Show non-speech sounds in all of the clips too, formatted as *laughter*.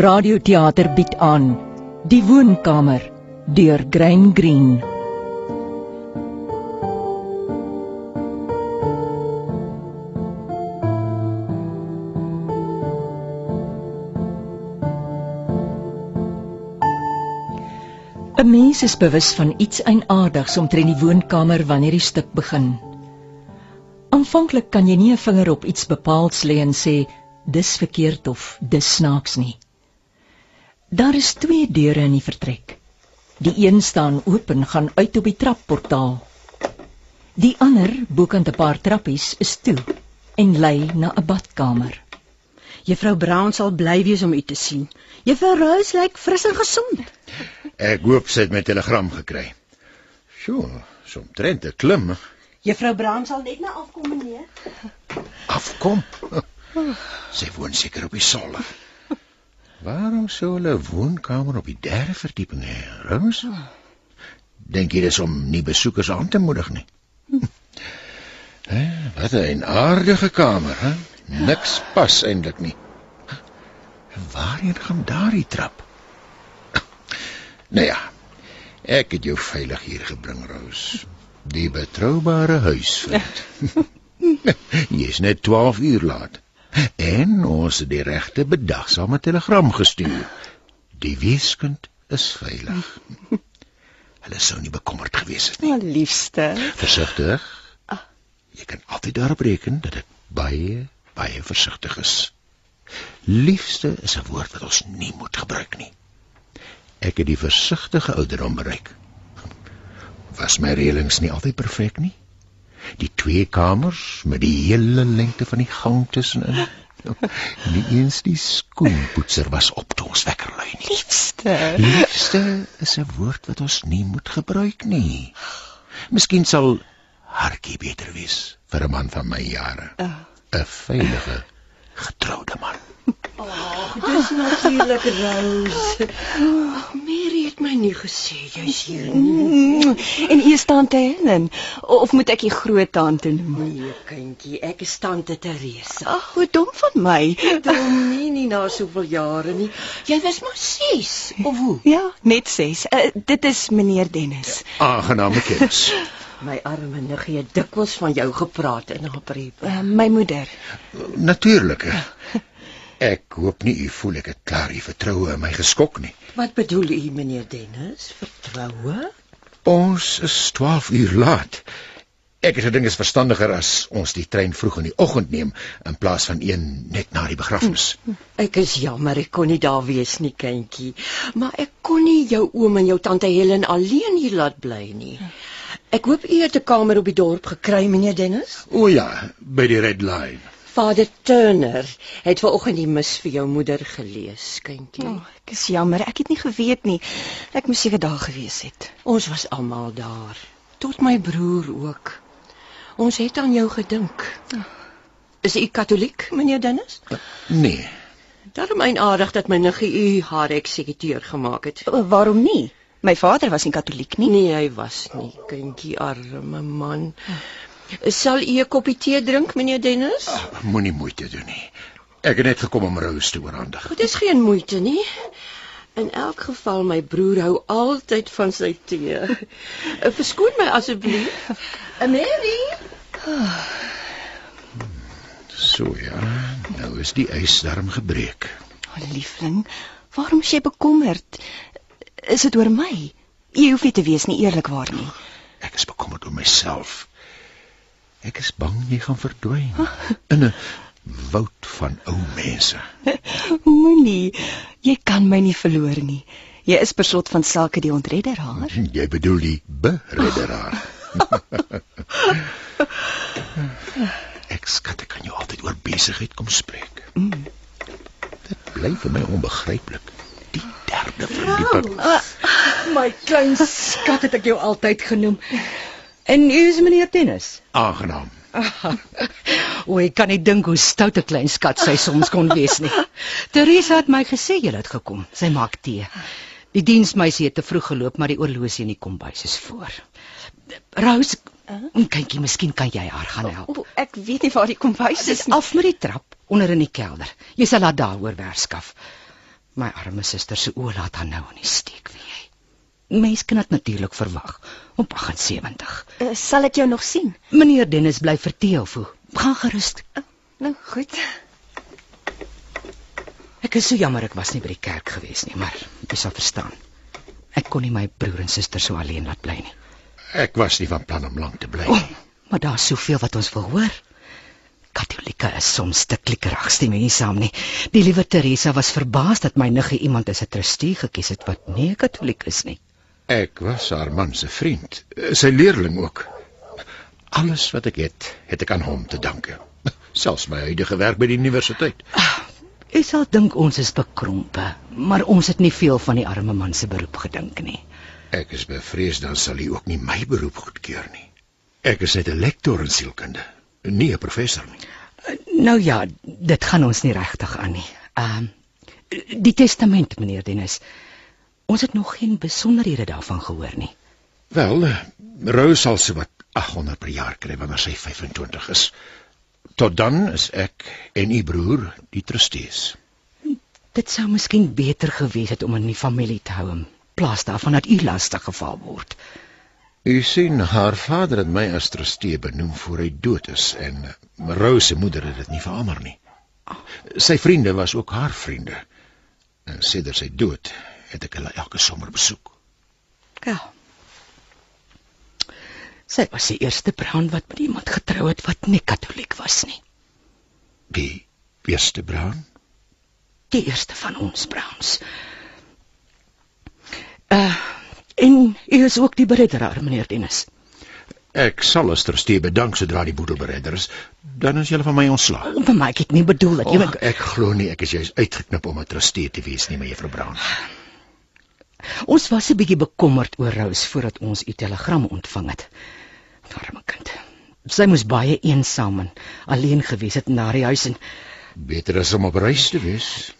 Radioteater bied aan Die woonkamer deur Grain Green. ‘n Mens is bewus van iets eienaardigs omtrent die woonkamer wanneer die stuk begin. Aanvanklik kan jy nie 'n vinger op iets bepaals lê en sê dis verkeerd of dis snaaks nie. Daar is twee deure in die vertrek. Die een staan oop en gaan uit op die trapportaal. Die ander, bokant 'n paar trappies, is toe en lei na 'n badkamer. Juffrou Brown sal bly wees om u te sien. Juffrou Rose lyk fris en gesond. Ek hoop sy het my telegram gekry. Sjoe, so 'n klim. Juffrou Brown sal net nou afkom meneer. Afkom. Sy woon seker op die solder. Waarom sou hulle 'n woonkamer op die derde verdieping hê? Rose? Dink jy dis om nie besoekers aan te moedig nie? Hè, wat 'n aardige kamer, hè? Niks pas eintlik nie. Waarheen gaan daardie trap? Nou ja, ek het jou veilig hier gebring, Rose. Die betroubare huisvriend. *laughs* *laughs* Jy is net 12 uur laat. En ons het die regte bedagsame telegram gestuur. Die weeskind is veilig. *laughs* Hulle sou nie bekommerd gewees het nie. Ja, liefste. Versigtig. Jy kan altyd daarop reken dat ek baie, baie versigtig is. Liefste is 'n woord wat ons nie moet gebruik nie. Ek het die versigtige ouderdom bereik. Was my reëlings nie altyd perfek nie? Die twee kamers met die hele lengte van die gang tussenin. Nie eens die skoenpoetser was op toe ons wekker lui nie. Liefste. Liefste is 'n woord wat ons nie moet gebruik nie. Miskien sal hartjie beter wees vir 'n man van my jare. 'n Veilige getroude man. Dis natuurlik Rose. Mary het my nie gesê jy's hier nie. Mm, En is tante Helen of moet ek u groot tante noem? Nee, kindjie, ek is tante Teresa. Ag, hoe dom van my. Dom nie, nie na soveel jare nie. Jy was maar 6 of hoe? Ja, net 6. Uh, dit is meneer Dennis. Aangename kennis. *laughs* My arme niggie het dikwels van jou gepraat in haar briewe. Uh, my moeder. Natuurlik. *laughs* Ek hoop nie u voel ek het klaar u vertroue in my geskok nie. Wat bedoel u, meneer Dennis? Vertroue? Ons is 12 uur laat. Ek het gedink dit is verstandiger as ons die trein vroeg in die oggend neem in plaas van een net na die begrafnis. Ek is jammer ek kon nie daar wees nie, kindjie. Maar ek kon nie jou oom en jou tante Helen alleen hier laat bly nie. Ek hoop u het 'n kamer op die dorp gekry, meneer Dennis. O ja, by die Red Line. Vader Turner het vanoggend die mis vir jou moeder gelees, kindjie. Oh, ek is jammer, ek het nie geweet nie. Ek moes seker daar gewees het. Ons was almal daar, tot my broer ook. Ons het aan jou gedink. Is u katoliek, meneer Dennis? Nee, Daarom eienaardig dat my niggie u haar eksekuteur gemaak het. Uh, waarom nie? My vader was nie katoliek nie. Nee, hy was nie, kindjie, arme man. Sal u 'n koppie tee drink, meneer Dennis? moenie moeite doen nie. Ek het net gekom om Rose te oorhandig. Dit is geen moeite nie. In elk geval my broer hou altyd van sy tee. Eh, Verskoon my asseblief. Mary, So ja, nou is die ysdarm gebreek. Oh, liefling, waarom is jy bekommerd? Is dit oor my? Jy hoef nie te wees nie eerlikwaar nie. Ek is bekommerd oor myself. Ek is bang jy gaan verdwyn *laughs* in 'n woud van ou mense. *laughs* Moenie, jy kan my nie verloor nie. Jy is per slot van sake die ontredderaar. *laughs* Jy bedoel die beredderaar. ek skat ek kan jou altyd oor besigheid kom spreek. Mm. Dit bly vir my onbegryplik. Die derde verdieping. My klein skat het ek jou altyd genoem. En u is meneer Dennis. Aangenaam. *laughs* O, ek kan nie dink hoe stout 'n klein skat sy soms kon wees nie. *laughs* Teresa het my gesê jy het gekom. Sy maak tee. Die diensmeisie het te vroeg geloop, maar die oorlosie in die kombuis is voor. Rose, uh? kykie, miskien kan jy haar gaan help. O, ek weet nie waar die kombuis is nie. af met die trap onder in die kelder. Jy sal haar daaroor werskaf. My arme suster se oë laat haar nou in die steek, weet jy. Mens kan dit natuurlik verwag op 78. Uh, sal ek jou nog sien? Meneer Dennis bly vir Teelfo. Gaan gerus. Nou goed. Ek is so jammer ek was nie by die kerk gewees nie, maar jy sal verstaan. Ek kon nie my broer en suster so alleen laat bly nie. Ek was nie van plan om lank te bly nie. maar daar's soveel wat ons wil hoor. Katolieke is soms te klikkerig, stem jy nie saam nie. Die liewe Teresa was verbaas dat my niggie iemand as 'n trustee gekies het wat nie 'n Katoliek is nie. Ek was haar man se vriend, eh, sy leerling ook. Alles wat ek het, het ek aan hom te danke. Selfs my huidige werk by die universiteit. Jy sal dink ons is bekrompe, maar ons het nie veel van die arme man se beroep gedink nie. Ek is bevrees dan sal hy ook nie my beroep goedkeur nie. Ek is net 'n lektor in sielkunde, nie 'n professor nie. Nou ja, dit gaan ons nie regtig aan nie. Ehm die testament, meneer Dennis. Ons het nog geen besonderhede daarvan gehoor nie. Wel, eh, Rose sal se wat 800 per jaar kry wanneer sy 25 is. Tot dan is ek en u broer die trustees. Dit sou miskien beter gewees het om in die familie te hou in plaas daarvan dat u lastig geval word. U sien, haar vader het my as trustee benoem voor hy dood is en eh, Rose se moeder het dit nie verander nie. Sy vriende was ook haar vriende. En sedert sy dood het ek hulle elke somer besoek. Ja. Sy was die eerste bruin wat met iemand getrou het wat nie katoliek was nie. Die eerste bruin? Die eerste van ons browns. Uh en u is ook die beredderaar, meneer Dennis. Ek sal as trustee bedank sodra die boedel beredder is, dan is julle van my ontslae. Vir my ek het nie bedoel dat jy Och, ek glo nie ek is juis uitgeknip om 'n trustee te wees nie, mevrou Brown. Ons was 'n bietjie bekommerd oor Rose voordat ons u telegram ontvang het. Arme kind. Sy moes baie eensaam en alleen gewees het na die huis en Beter as om op reis te wees.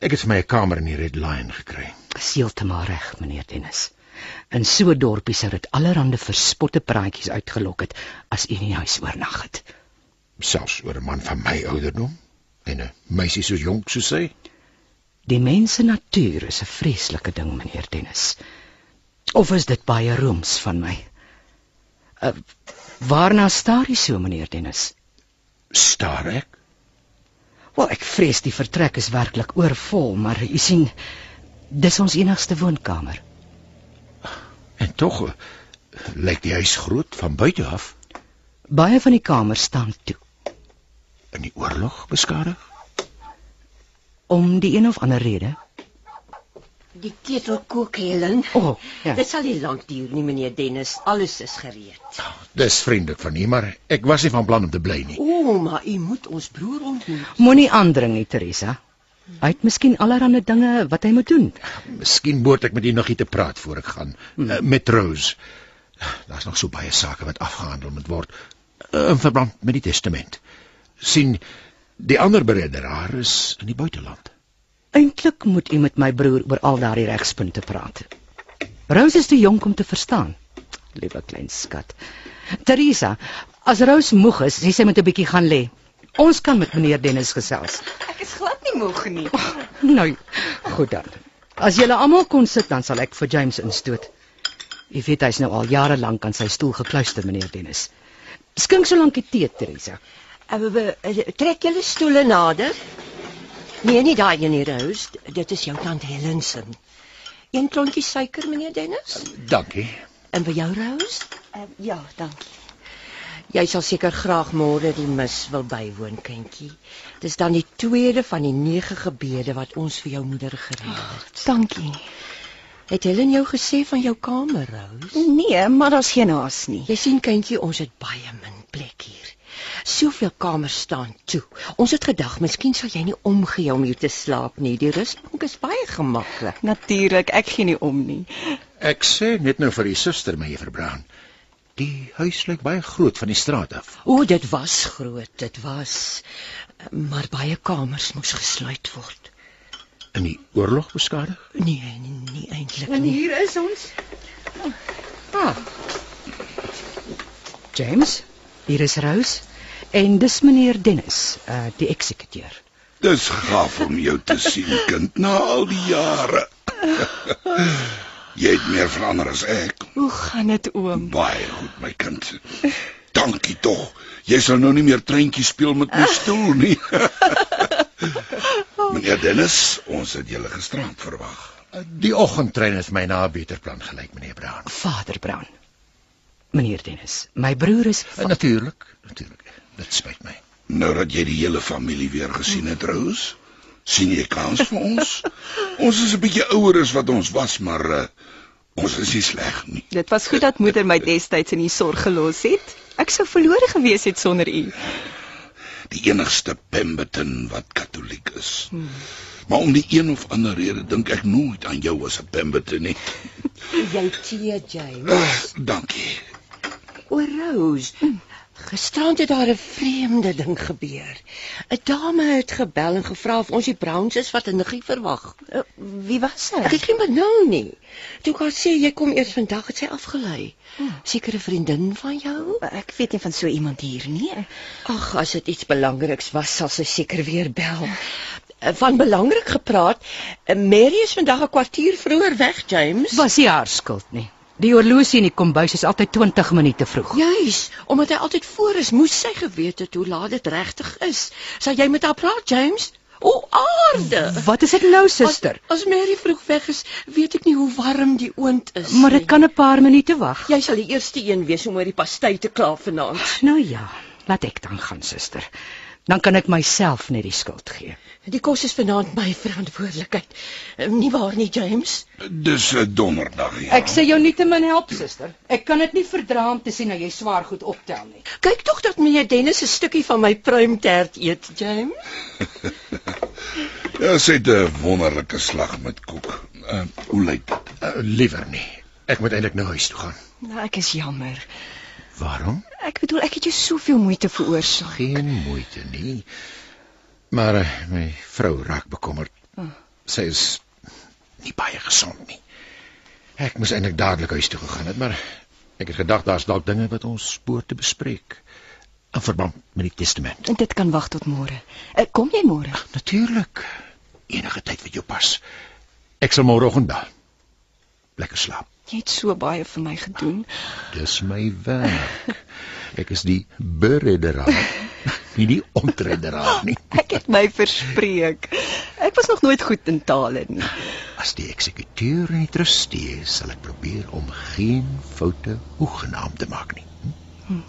Ek het vir my 'n kamer in die Red Lion gekry. seeltemal reg, meneer Dennis. In so 'n dorpie sou dit allerhande verspotte praatjies uitgelok het as u in die huis oornag het. Selfs oor 'n man van my ouderdom en 'n meisie so jonk soos sy. Die mens se natuur is 'n vreeslike ding, meneer Dennis. Of is dit baie rooms van my? Uh, waarna staar u so, meneer Dennis? Staar ek? Wel, ek vrees die vertrek is werklik oorvol, maar u sien, dis ons enigste woonkamer. En tog eh, lyk die huis groot van buite af Baie van die kamers staan toe in die oorlog beskadig. Om die een of ander rede. Die ketel kook Helen. O, oh, ja. Dit sal nie lank duur nie, meneer Dennis. Alles is gereed. Dis vriendelik van u, maar ek was nie van plan om te bly nie. O, maar u moet ons broer ontmoet. Moenie aandring nie, Teresa. Hy het miskien allerlei dinge wat hy moet doen. Miskien moet ek met u nog iets te praat voor ek gaan Hmm. uh, met Rose. Daar's nog so baie sake wat afgehandel moet word uh, in verband met die testament. sien die ander beredderaar is in die buiteland. Eintlik moet u met my broer oor al daardie regspunte praat. Rose is te jonk om te verstaan. Liewe klein skat. Teresa, as Rose moeg is, sê sy moet 'n bietjie gaan lê. Ons kan met meneer Dennis gesels. Ek is glad nie moeg nie. Nou, goed dan. As julle almal kon sit, dan sal ek vir James instoot. U weet hy's nou al jare lank aan sy stoel gekluister, meneer Dennis. Skink so lank die tee, Teresa. Uh, trek julle stoele nader. Nee, nie daai een hier, Rose. Dit is jou tant Helen se. Een klontjie suiker, meneer Dennis? Dankie. En vir jou, Rose? Uh, ja, dankie. Jy sal seker graag môre die mis wil bywoon, kindjie. Dis dan die tweede van die nege gebede wat ons vir jou moeder gereël het. Dankie. Het Helen jou gesê van jou kamer, Rose? Nee, maar daar's geen haas nie. Jy sien, kindjie, ons het baie min plek hier. Soveel kamers staan toe. Ons het gedag, miskien sal jy nie omgee om hier te slaap nie. Die rusbank is baie gemaklik. Natuurlik, ek gee nie om nie. Ek sê net nou vir die suster, mevrou Brown. Die huis lyk baie groot van die straat af. O, dit was groot, dit was. Maar baie kamers moes gesluit word. In die oorlog beskadig? Nee, nie, nie eintlik En nie. hier is ons. Ah. James, hier is Rose en dis meneer Dennis, uh die eksekuteur. Dis gaaf om jou te *laughs* sien, kind, na al die jare. Jy het meer verander as ek. Hoe gaan dit oom? Baie goed, my kind. Dankie tog. Jy sal nou nie meer treintjies speel met my stoel nie. *laughs* Meneer Dennis, ons het julle gisterand verwag. Die oggendtrein is my na 'n beter plan gelyk, meneer Brown. Vader Brown. Meneer Dennis, my broer is Uh, Natuurlik, natuurlik. Dit spyt my. Nou dat jy die hele familie weer gesien het, Rose, sien jy kans vir ons? ons is 'n bietjie ouer as wat ons was, maar uh, ons is nie sleg nie. Dit was goed dat moeder my destyds in die sorg gelos het. Ek sou verlore gewees het sonder u. Die enigste Pemberton wat katoliek is. Hmm. Maar om die een of ander rede dink ek nooit aan jou as 'n Pemberton nie. *laughs* Jy tee, James. Uh, dankie. O, Rose. Gisterand het daar 'n vreemde ding gebeur. 'n Dame het gebel en gevra of ons die Browns is wat 'n niggie verwag. Uh, wie was Ek sy? het geen benul nie. Toe ek haar sê jy kom eers vandag, het sy afgelei. Sekere vriendin van jou? Ek weet nie van so iemand hier nie. Ag, as dit iets belangriks was, sal sy seker weer bel. Eh, Van belangrik gepraat, eh, Mary is vandag 'n kwartier vroeër weg, James. was nie haar skuld nie. Die horlosie in die kombuis is altyd 20 minute vroeg. Juis, omdat hy altyd voor is, moes sy geweet het hoe laat dit regtig is. Sal jy met haar praat, James? O, aarde. Wat is dit nou, suster? As, as Mary vroeg weg is, weet ek nie hoe warm die oond is. Maar dit nie. kan 'n paar minute wag. Jy sal die eerste een wees om oor die pastei te kla vanaand. Nou ja, laat ek dan gaan, suster. Dan kan ek myself net die skuld gee. Die kos is vanaand my verantwoordelikheid. Eh, Nie waar nie, James? Dis 'n donderdag ja. Ek sê jou nietemin help, suster. Ek kan dit nie verdra om te sien hoe jy swaar goed optel nie. Kyk tog dat meneer Dennis 'n stukkie van my pruimtert eet, James. Ja, sy het 'n wonderlike slag met koek. Uh, hoe lyk dit? Uh, liewer nie. Ek moet eintlik nou huis toe gaan. Nou, ek is jammer. Waarom? Ek bedoel ek het jou soveel moeite veroorsaak. Geen moeite nie. Maar uh, my vrou raak bekommerd. Sy is nie baie gesond nie. Ek moes eintlik dadelik huis toe gegaan het, maar ek het gedag daar's dalk dinge wat ons spoor te bespreek in verband met die testament. En dit kan wag tot môre. Uh, kom jy môre? Natuurlik. Enige tyd wat jou pas. Ek sal môreoggend bel. Lekker slaap. Jy het so baie vir my gedoen. Dis my werk. *laughs* Ek is die beredderaar, *laughs* nie die ontredderaar nie. *laughs* Ek het my verspreek. Ek was nog nooit goed in tale nie. As die eksekuteur en die trustee sal ek probeer om geen foute hoegenaamd te maak nie. Hm?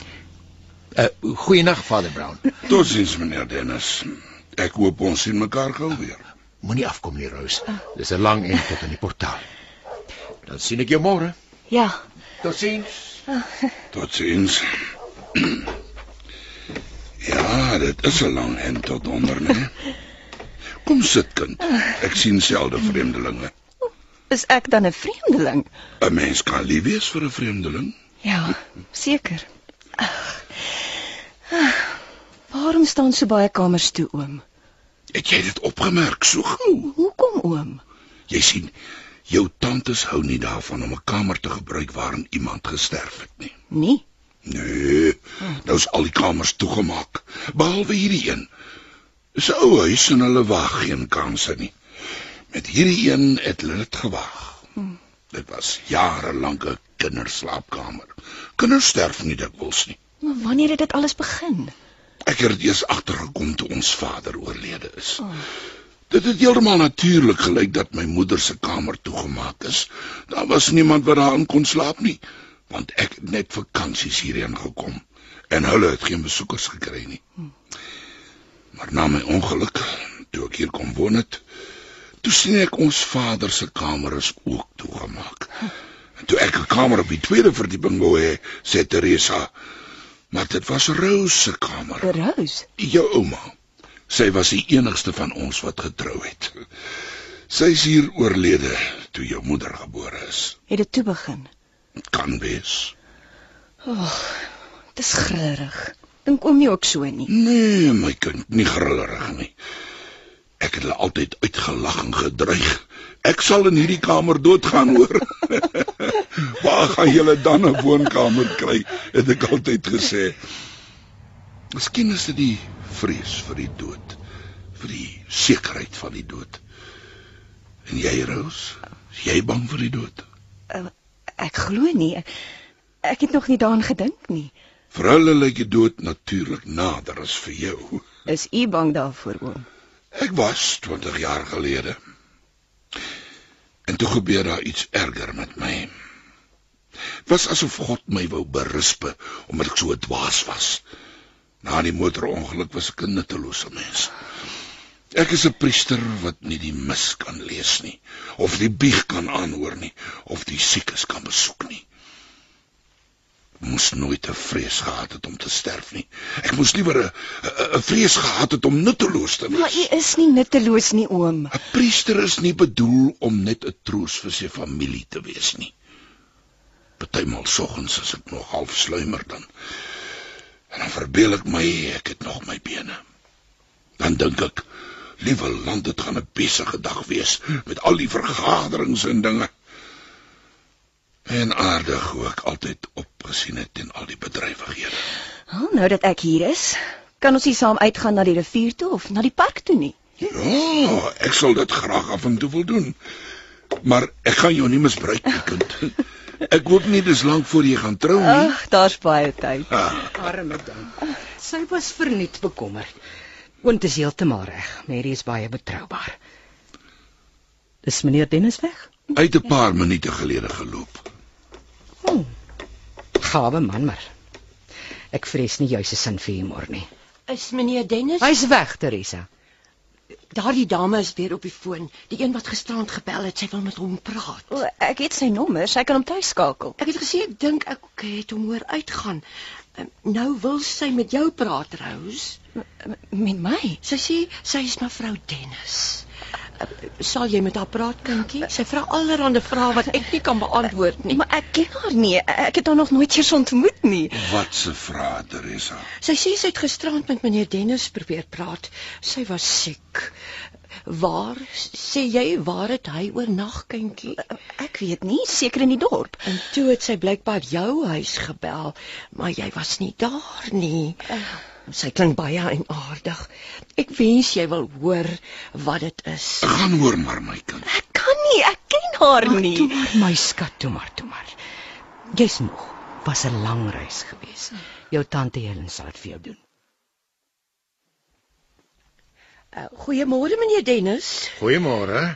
Uh, goeienaand, Vader Brown. Totsiens meneer Dennis. Ek hoop ons sien mekaar gou weer. Moenie afkom nie, Rose. Dis 'n lang end tot in die portaal. Dan sien ek jou môre. Ja, Totsiens. Totsiens. *clears throat* Ja, dit is 'n lang en tot onder, né? *laughs* Kom sit kind. Ek sien selde vreemdelinge. is ek dan 'n vreemdeling? 'n Mens kan lief wees vir 'n vreemdeling. Ja, seker. Waarom staan so baie kamers toe, oom? Het jy dit opgemerk so gou? Hoekom, oom? Jy sien, jou tantes hou nie daarvan om 'n kamer te gebruik waarin iemand gesterf het nie. Nee. Nee, nou is al die kamers toegemaak, behalwe hierdie een. Dis 'n ou huis en hulle wag geen kanse nie. Met hierdie een het hulle dit gewag. Dit was jare lank 'n kinderslaapkamer. Kinders sterf nie dikwels nie. Maar wanneer het dit alles begin? Ek het dit eers agtergekom toe ons vader oorlede is. Oh. Dit het heeltemal natuurlik gelyk dat my moeder se kamer toegemaak is. Daar was niemand wat daarin kon slaap nie, want ek het net vakansies hierheen gekom en hulle het geen besoekers gekry nie. Maar na my ongeluk, toe ek hier kom woon het, toe sien ek ons vader se kamer is ook toegemaak. En toe ek 'n kamer op die tweede verdieping wou hê, sê Teresa, maar dit was Rose se kamer. Rose. Jou ouma. Sy was die enigste van ons wat getrou het. Sy is hier oorlede toe jou moeder gebore is. Het dit toe begin? Kan wees. Dis grillerig. Dink oom nie ook so nie. Nee, my kind, nie grillerig nie. Ek het hulle altyd uitgelag en gedreig. Ek sal in hierdie kamer doodgaan hoor. *laughs* Waar gaan julle dan 'n woonkamer kry? Het ek altyd gesê. Miskien is dit die vrees vir die dood. vir die sekerheid van die dood. En jy, Rose, is jy bang vir die dood? Uh, ek glo nie. Ek het nog nie daaraan gedink nie. Vir hulle lyk die dood natuurlik nader as vir jou. Is u bang daarvoor, oom? Ek was 20 jaar gelede. En toe gebeur daar iets erger met my. Was asof God my wou berispe omdat ek so dwaas was. Na die motorongeluk was ek 'n nuttelose mens. Ek is 'n priester wat nie die mis kan lees nie, of die bieg kan aanhoor nie, of die siekes kan besoek nie. Ek moes nooit 'n vrees gehad het om te sterf nie. Ek moes liewer 'n 'n- vrees gehad het om nutteloos te Maar wees. u is nie nutteloos nie, oom. 'n Priester is nie bedoel om net 'n troos vir sy familie te wees nie. Partymal soggens as ek nog half sluimer dan en dan verbeel ek my ek het nog my bene. Dan dink ek, liewe land, dit gaan 'n besige dag wees met al die vergaderings en dinge. En aardig hoe ek altyd opgesien het teen al die bedrywighede. Oh, nou dat ek hier is, kan ons nie saam uitgaan na die rivier toe of na die park toe nie. Ja, ek sal dit graag af en toe wil doen. Maar ek gaan jou nie misbruik nie, kind. *laughs* Ek hoop nie dis lank voor jy gaan trou nie. Ag, daar's baie tyd. Ah, Arme ding. Sy was verniet bekommerd. Want is heeltemal reg. Mary is baie betroubaar. Dis meneer Dennis weg? het 'n paar minute gelede geloop. Oh. Gawe man maar. Ek vrees nie juis 'n sin vir humor nie. Is meneer Dennis? Hy's weg, Teresa. Daardie dame is weer op die foon. Die een wat gisterand gebel het, sy wil met hom praat. O, ek het sy nommer, sy kan hom tuis skakel. Ek het gesê ek dink ek het hom hoor uitgaan. Ehm, Nou wil sy met jou praat, Rose. Met my? Sy sê sy is mevrou Dennis. Eh, Sal jy met haar praat, kindjie? Sy vra allerlei vrae wat ek nie kan beantwoord nie. Maar ek ken haar nie. Ek het haar nog nooit eers ontmoet nie. Wat 'n vraag, Teresa. Sy sê sy het gisterand met meneer Dennis probeer praat. Sy was siek. Waar sê jy waar het hy oornag, kindjie? Ek weet nie, seker in die dorp. En toe het sy blykbaar jou huis gebel, maar jy was nie daar nie. Sy klink baie en aardig. Ek wens jy wil hoor wat dit is. Gaan hoor maar my kind. Ek kan nie, ek ken haar Maar nie. toe maar my skat, toe maar, toe maar. Jy's moeg. Was 'n lang reis gewees. Jou tante Helen sal dit vir jou doen. Uh, Goeiemôre meneer Dennis. Goeiemôre.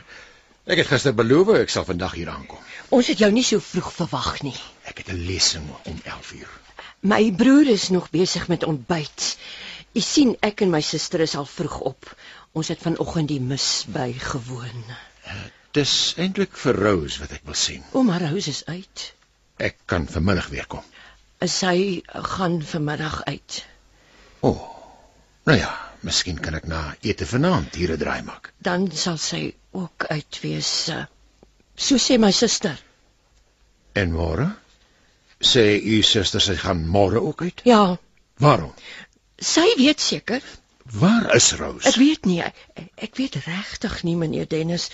Ek het gister beloof ek sal vandag hier aankom. Ons het jou nie so vroeg verwag nie. Ek het 'n lesing om 11 uur. My broer is nog besig met ontbyt. U sien ek en my suster is al vroeg op. Ons het vanoggend die mis bygewoon. Dis eintlik vir Rose wat ek wil sien. Ouma Rose is uit. Ek kan vanmiddag weer kom. Sy gaan vanmiddag uit. O. Oh, nou ja, miskien kan ek na ete vanaand hier 'n draai maak. Dan sal sy ook uit wees. uh, So sê my suster. En môre? Sê u suster sy gaan môre ook uit? Ja, Waarom? sy weet seker. Waar is Rose? Ek weet nie. Ek weet regtig nie meneer Dennis.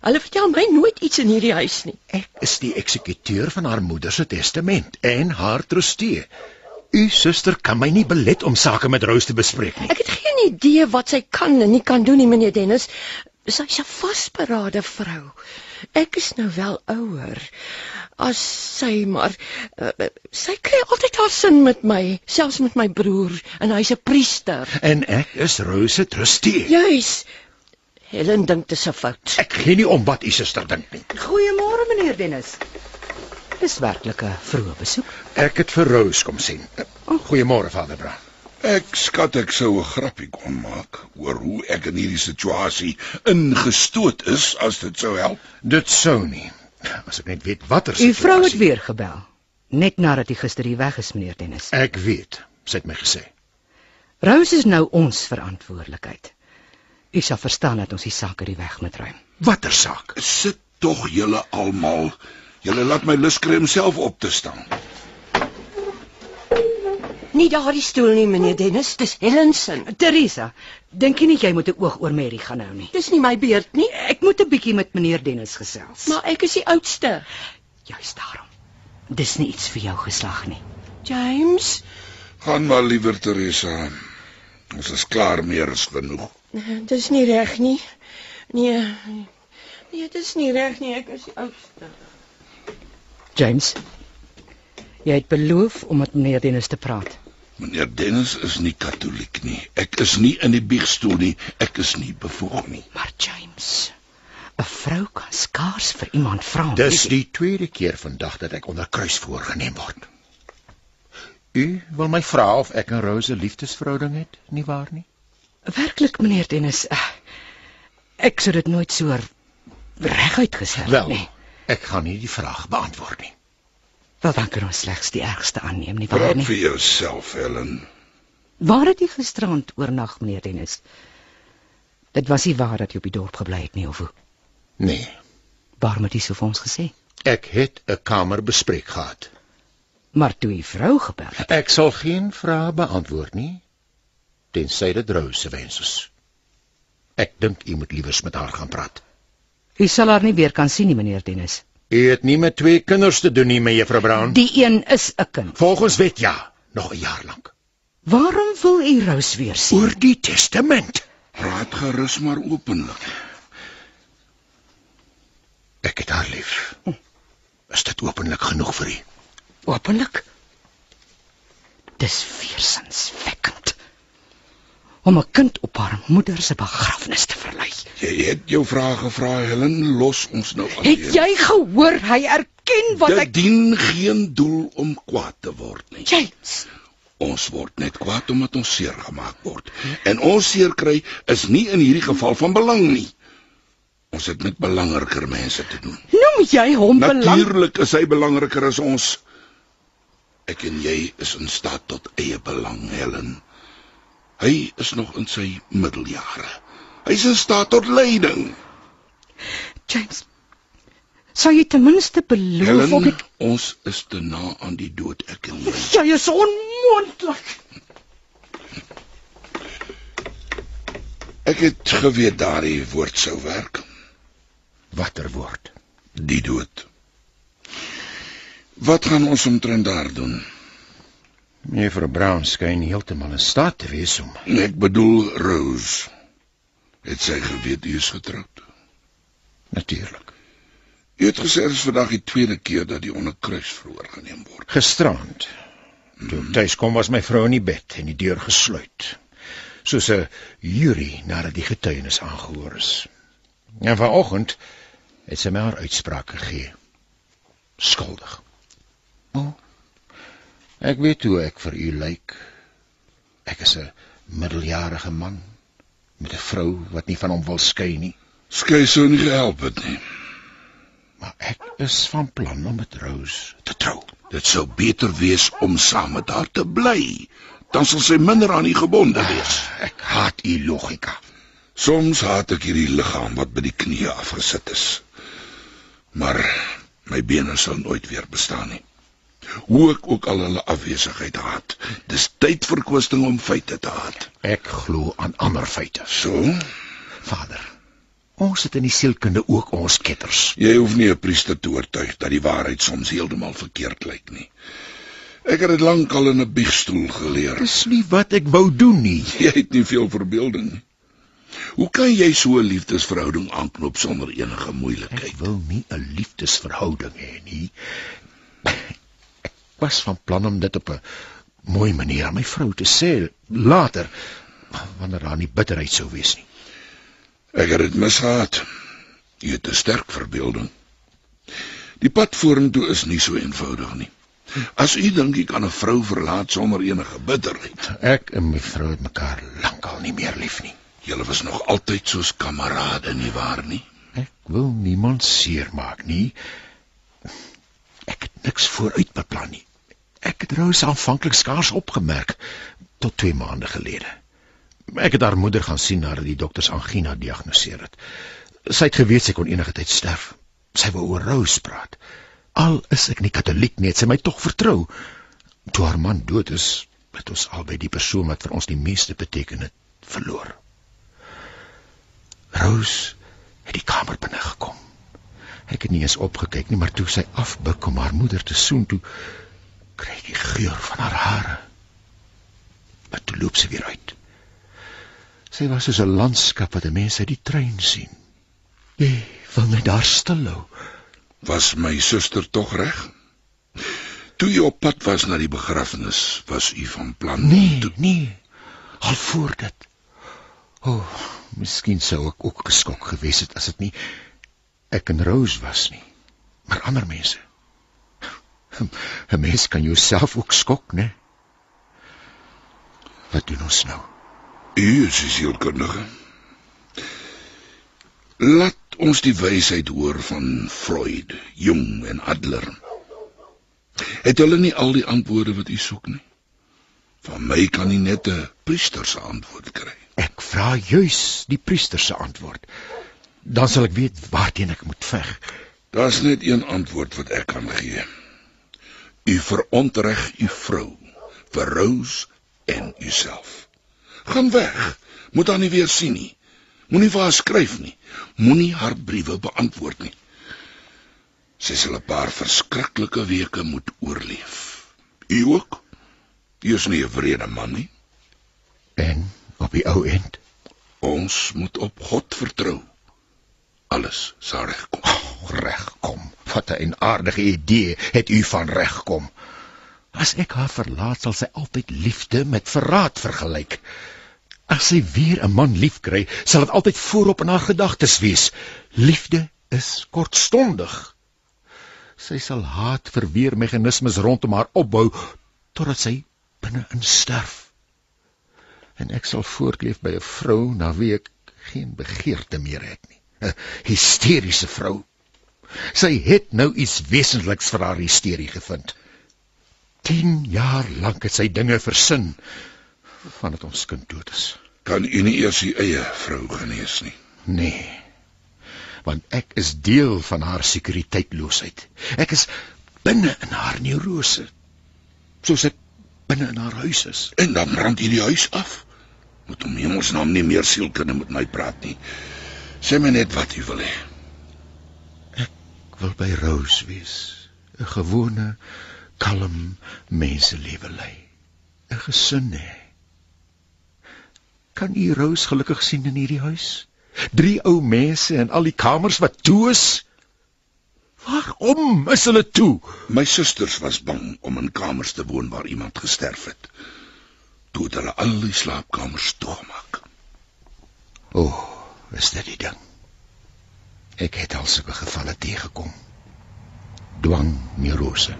Hulle vertel my nooit iets in hierdie huis nie. Ek is die eksekuteur van haar moeder se testament en haar trustee. U suster kan my nie belet om sake met Rose te bespreek nie. Ek het geen idee wat sy kan en nie kan doen nie meneer Dennis. Sy's 'n vasberade vrou. Ek is nou wel ouer. As sy maar uh, sy kry altyd haar sin met my, selfs met my broer en hy's 'n priester. En ek is Rose se trustee. Juis. Helen dink dit is 'n fout. Ek gee nie om wat u suster dink nie. Goeiemôre meneer Dennis. Dis werklik 'n vroeë besoek. Ek het vir Rose kom sien. Goeiemôre Vader Bra. Ek skat ek sou 'n grappie kon maak oor hoe ek in hierdie situasie ingestoot is as dit sou help. Dit sou nie. As ek net weet watter U vrou het situasie. weer gebel. Net nadat u gister hier weg is meneer Dennis. Ek weet, sy het my gesê. Rose is nou ons verantwoordelikheid. U sal verstaan dat ons die saak uit die weg moet ruim. Watter saak? Sit tog julle almal. Julle laat my lus kry om self op te staan. Nie daardie stoel nie meneer Dennis, dis Helen se. Teresa, dink jy nie jy moet 'n oog oor Mary gaan hou nie? Dis nie my beurt nie, Ek moet 'n bietjie met meneer Dennis gesels. maar ek is die oudste. juist daarom. Dis nie iets vir jou geslag nie. James, Gaan maar liewer Teresa. Ons is klaar meer as genoeg. Dis nie reg nie. Nee. Nee, dis nie reg nie. Ek is die oudste. James. Jy het beloof om met meneer Dennis te praat. Meneer Dennis is nie katoliek nie. Ek is nie in die biegstoel nie. Ek is nie bevoeg nie. Maar James, 'n vrou kan skaars vir iemand vra. Dis die tweede keer vandag dat ek onder kruis voorgeneem word. U wil my vra of ek en Rose 'n liefdesverhouding het, nie waar nie? Werklik meneer Dennis. eh, Ek sou dit nooit so reguit gesê het Wel, nie. Ek gaan nie die vraag beantwoord nie. Wel dan kan ons slegs die ergste aanneem, nie waar Praat nie? vir jouself, Helen. Waar het jy gisterand oornag, meneer Dennis? Dit was nie waar dat jy op die dorp gebly het nie of hoe? Nee, Waarom het jy so vir ons gesê? ek het 'n kamerbespreek gehad. Maar toe die vrou gebel het, Ek sal geen vrae beantwoord nie tensy dit Rose se wens is. Ek dink u moet liewers met haar gaan praat. Jy sal haar nie weer kan sien nie, meneer Dennis. U het nie met twee kinders te doen nie, mevrou Brown. Die een is 'n kind. Volgens wet ja, nog 'n jaar lank. Waarom wil u Rose weer sien? Oor die testament. Praat gerus maar openlik. Ek het haar lief. Is dit openlik genoeg vir u? Openlik? Dis weersinswekkend. Om 'n kind op haar moeder se begrafnis te verlei. Jy het jou vrae gevra, Helen, los ons nou Het jy gehoor hy erken wat Dit ek dien geen doel om kwaad te word nie. James, Ons word net kwaad omdat ons seer gemaak word. En ons seer kry is nie in hierdie geval van belang nie. Ons het met belangriker mense te doen. noem jy hom belang? Natuurlik is hy belangriker as ons. Ek en jy is in staat tot eie belang, Helen. Hy is nog in sy middeljare. Hy's in staat tot leiding. James. Sou jy ten minste beloof Helen, of ek ons is te na aan die dood, ek en jy. jy is onmoontlik. Ek het geweet daardie woord sou werk. Watter woord? Die dood. Wat gaan ons omtrent daar doen? Mevrou Brown skyn heeltemal in staat te wees om. Ek bedoel Rose. Het sy geweet u is getroud? Natuurlik. U het gesê dit is vandag die tweede keer dat die onderkruis verhoor geneem word. Gisterand. Toe ek tuis kom was my vrou in die bed en die deur gesluit. Soos 'n jury nadat die getuienis aangehoor is. En vanoggend het sy my haar uitspraak gegee. Skuldig. O. Oh, ek weet hoe ek vir u lyk. Ek is 'n middeljarige man met 'n vrou wat nie van hom wil skei nie, Skei sou nie gehelp het nie. maar ek is van plan om met Rose te trou. Dit sou beter wees om saam met haar te bly. Dan sal sy minder aan u gebonde wees. Ek haat u logika. Soms haat ek hierdie liggaam wat by die knieë afgesit is. Maar my bene sal nooit weer bestaan nie. Hoe ek ook al hulle afwesigheid haat, dis tydverkwisting om feite te haat. Ek glo aan ander feite. So, Vader, ons het in die sielkunde ook ons ketters. jy hoef nie 'n priester te oortuig dat die waarheid soms heeltemal verkeerd lyk nie. Ek het dit lankal in 'n biegstoel geleer. Dis nie wat ek wou doen nie. *laughs* Jy het nie veel verbeelding nie. Hoe kan jy so 'n liefdesverhouding aanknoop sonder enige Ek moeilikheid? wil nie 'n liefdesverhouding hê nie. Ek was van plan om dit op 'n mooi manier aan my vrou te sê later wanneer daar nie bitterheid sou wees nie. Ek het dit misgehad. Jy het 'n sterk verbeelding. Die pad vorentoe is nie so eenvoudig nie. As u dink jy kan 'n vrou verlaat sonder enige bitterheid, Ek en my vrou het mekaar lankal nie meer lief nie. julle was nog altyd soos kamerade nie waar nie? Ek wil niemand seermaak nie. Ek het niks vooruit beplan nie. Ek het Rose aanvanklik skaars opgemerk tot 2 maande gelede. Ek het haar moeder gaan sien nadat die dokters angina diagnoseer het. Sy het geweet sy kon enige tyd sterf. Sy wou oor Rose praat. Al is ek nie katoliek nie, het sy my tog vertrou. Toe haar man dood is, het ons albei die persoon wat vir ons die meeste beteken het, verloor. Rose het die kamer binne gekom. Ek het nie eens opgekyk nie, maar toe sy afbuk om haar moeder te soen, toe kry ek die geur van haar hare. Maar toe loop sy weer uit. Sy was soos 'n landskap wat 'n mens uit die trein sien. Jy wil net daar stil hou. Was my suster tog reg? Toe jy op pad was na die begrafnis, was u van plan Nee, toe... nee. Al voor dit. O, oh, miskien sou ek ook geskok gewees het as dit nie ek en Rose was nie, maar ander mense. 'n Mens kan jouself ook skok, né? Wat doen ons nou? U is die sielkundige. Laat ons die wysheid hoor van Freud, Jung en Adler. Het hulle nie al die antwoorde wat u soek nie? Van my kan u net 'n priester se antwoord kry. Ek vra juis die priester se antwoord. Dan sal ek weet waarteen ek moet veg. Daar's net een antwoord wat ek kan gee. U verontreg u vrou, vir Rose en uself. Gaan weg. Moet haar nie weer sien nie. Moenie vir haar skryf nie. Moenie haar briewe beantwoord nie. Sy sal 'n paar verskriklike weke moet oorleef. U ook? U is nie 'n wrede man nie. En op die ou end, Ons moet op God vertrou. Alles sal regkom. *laughs* oh, regkom. Wat 'n aardige idee het u van regkom. As ek haar verlaat, sal sy altyd liefde met verraad vergelyk. As sy weer 'n man liefkry, sal dit altyd voorop in haar gedagtes wees. Liefde is kortstondig. Sy sal haat vir weermeganismes rondom haar opbou totdat sy binne-in sterf. En ek sal voortleef by 'n vrou na wie ek geen begeerte meer het nie. Hysteriese vrou. Sy het nou iets wesentliks vir haar hysterie gevind. 10 jaar lank het sy dinge versin vandat ons kind dood is. Kan u nie eers u eie vrou genees nie? Nee. Want ek is deel van haar sekuriteitloosheid. Ek is binne in haar neurose. Soos ek binne in haar huis is. En dan brand u die huis af. Moet om hemelsnaam nie meer sielkunde met my praat nie. Sê my net wat u wil hê. Ek wil by Rose wees. 'n Gewone, kalm menselewe lei. 'n Gesin hê. Kan u Rose gelukkig sien in hierdie huis? Drie ou mense en al die kamers wat toe is. Waarom is hulle toe? My susters was bang om in kamers te woon waar iemand gesterf het. Toe het hulle al die slaapkamers toegemaak. O, oh, is dit die ding? Ek het al sulke gevalle teëgekom. Dwang neurose.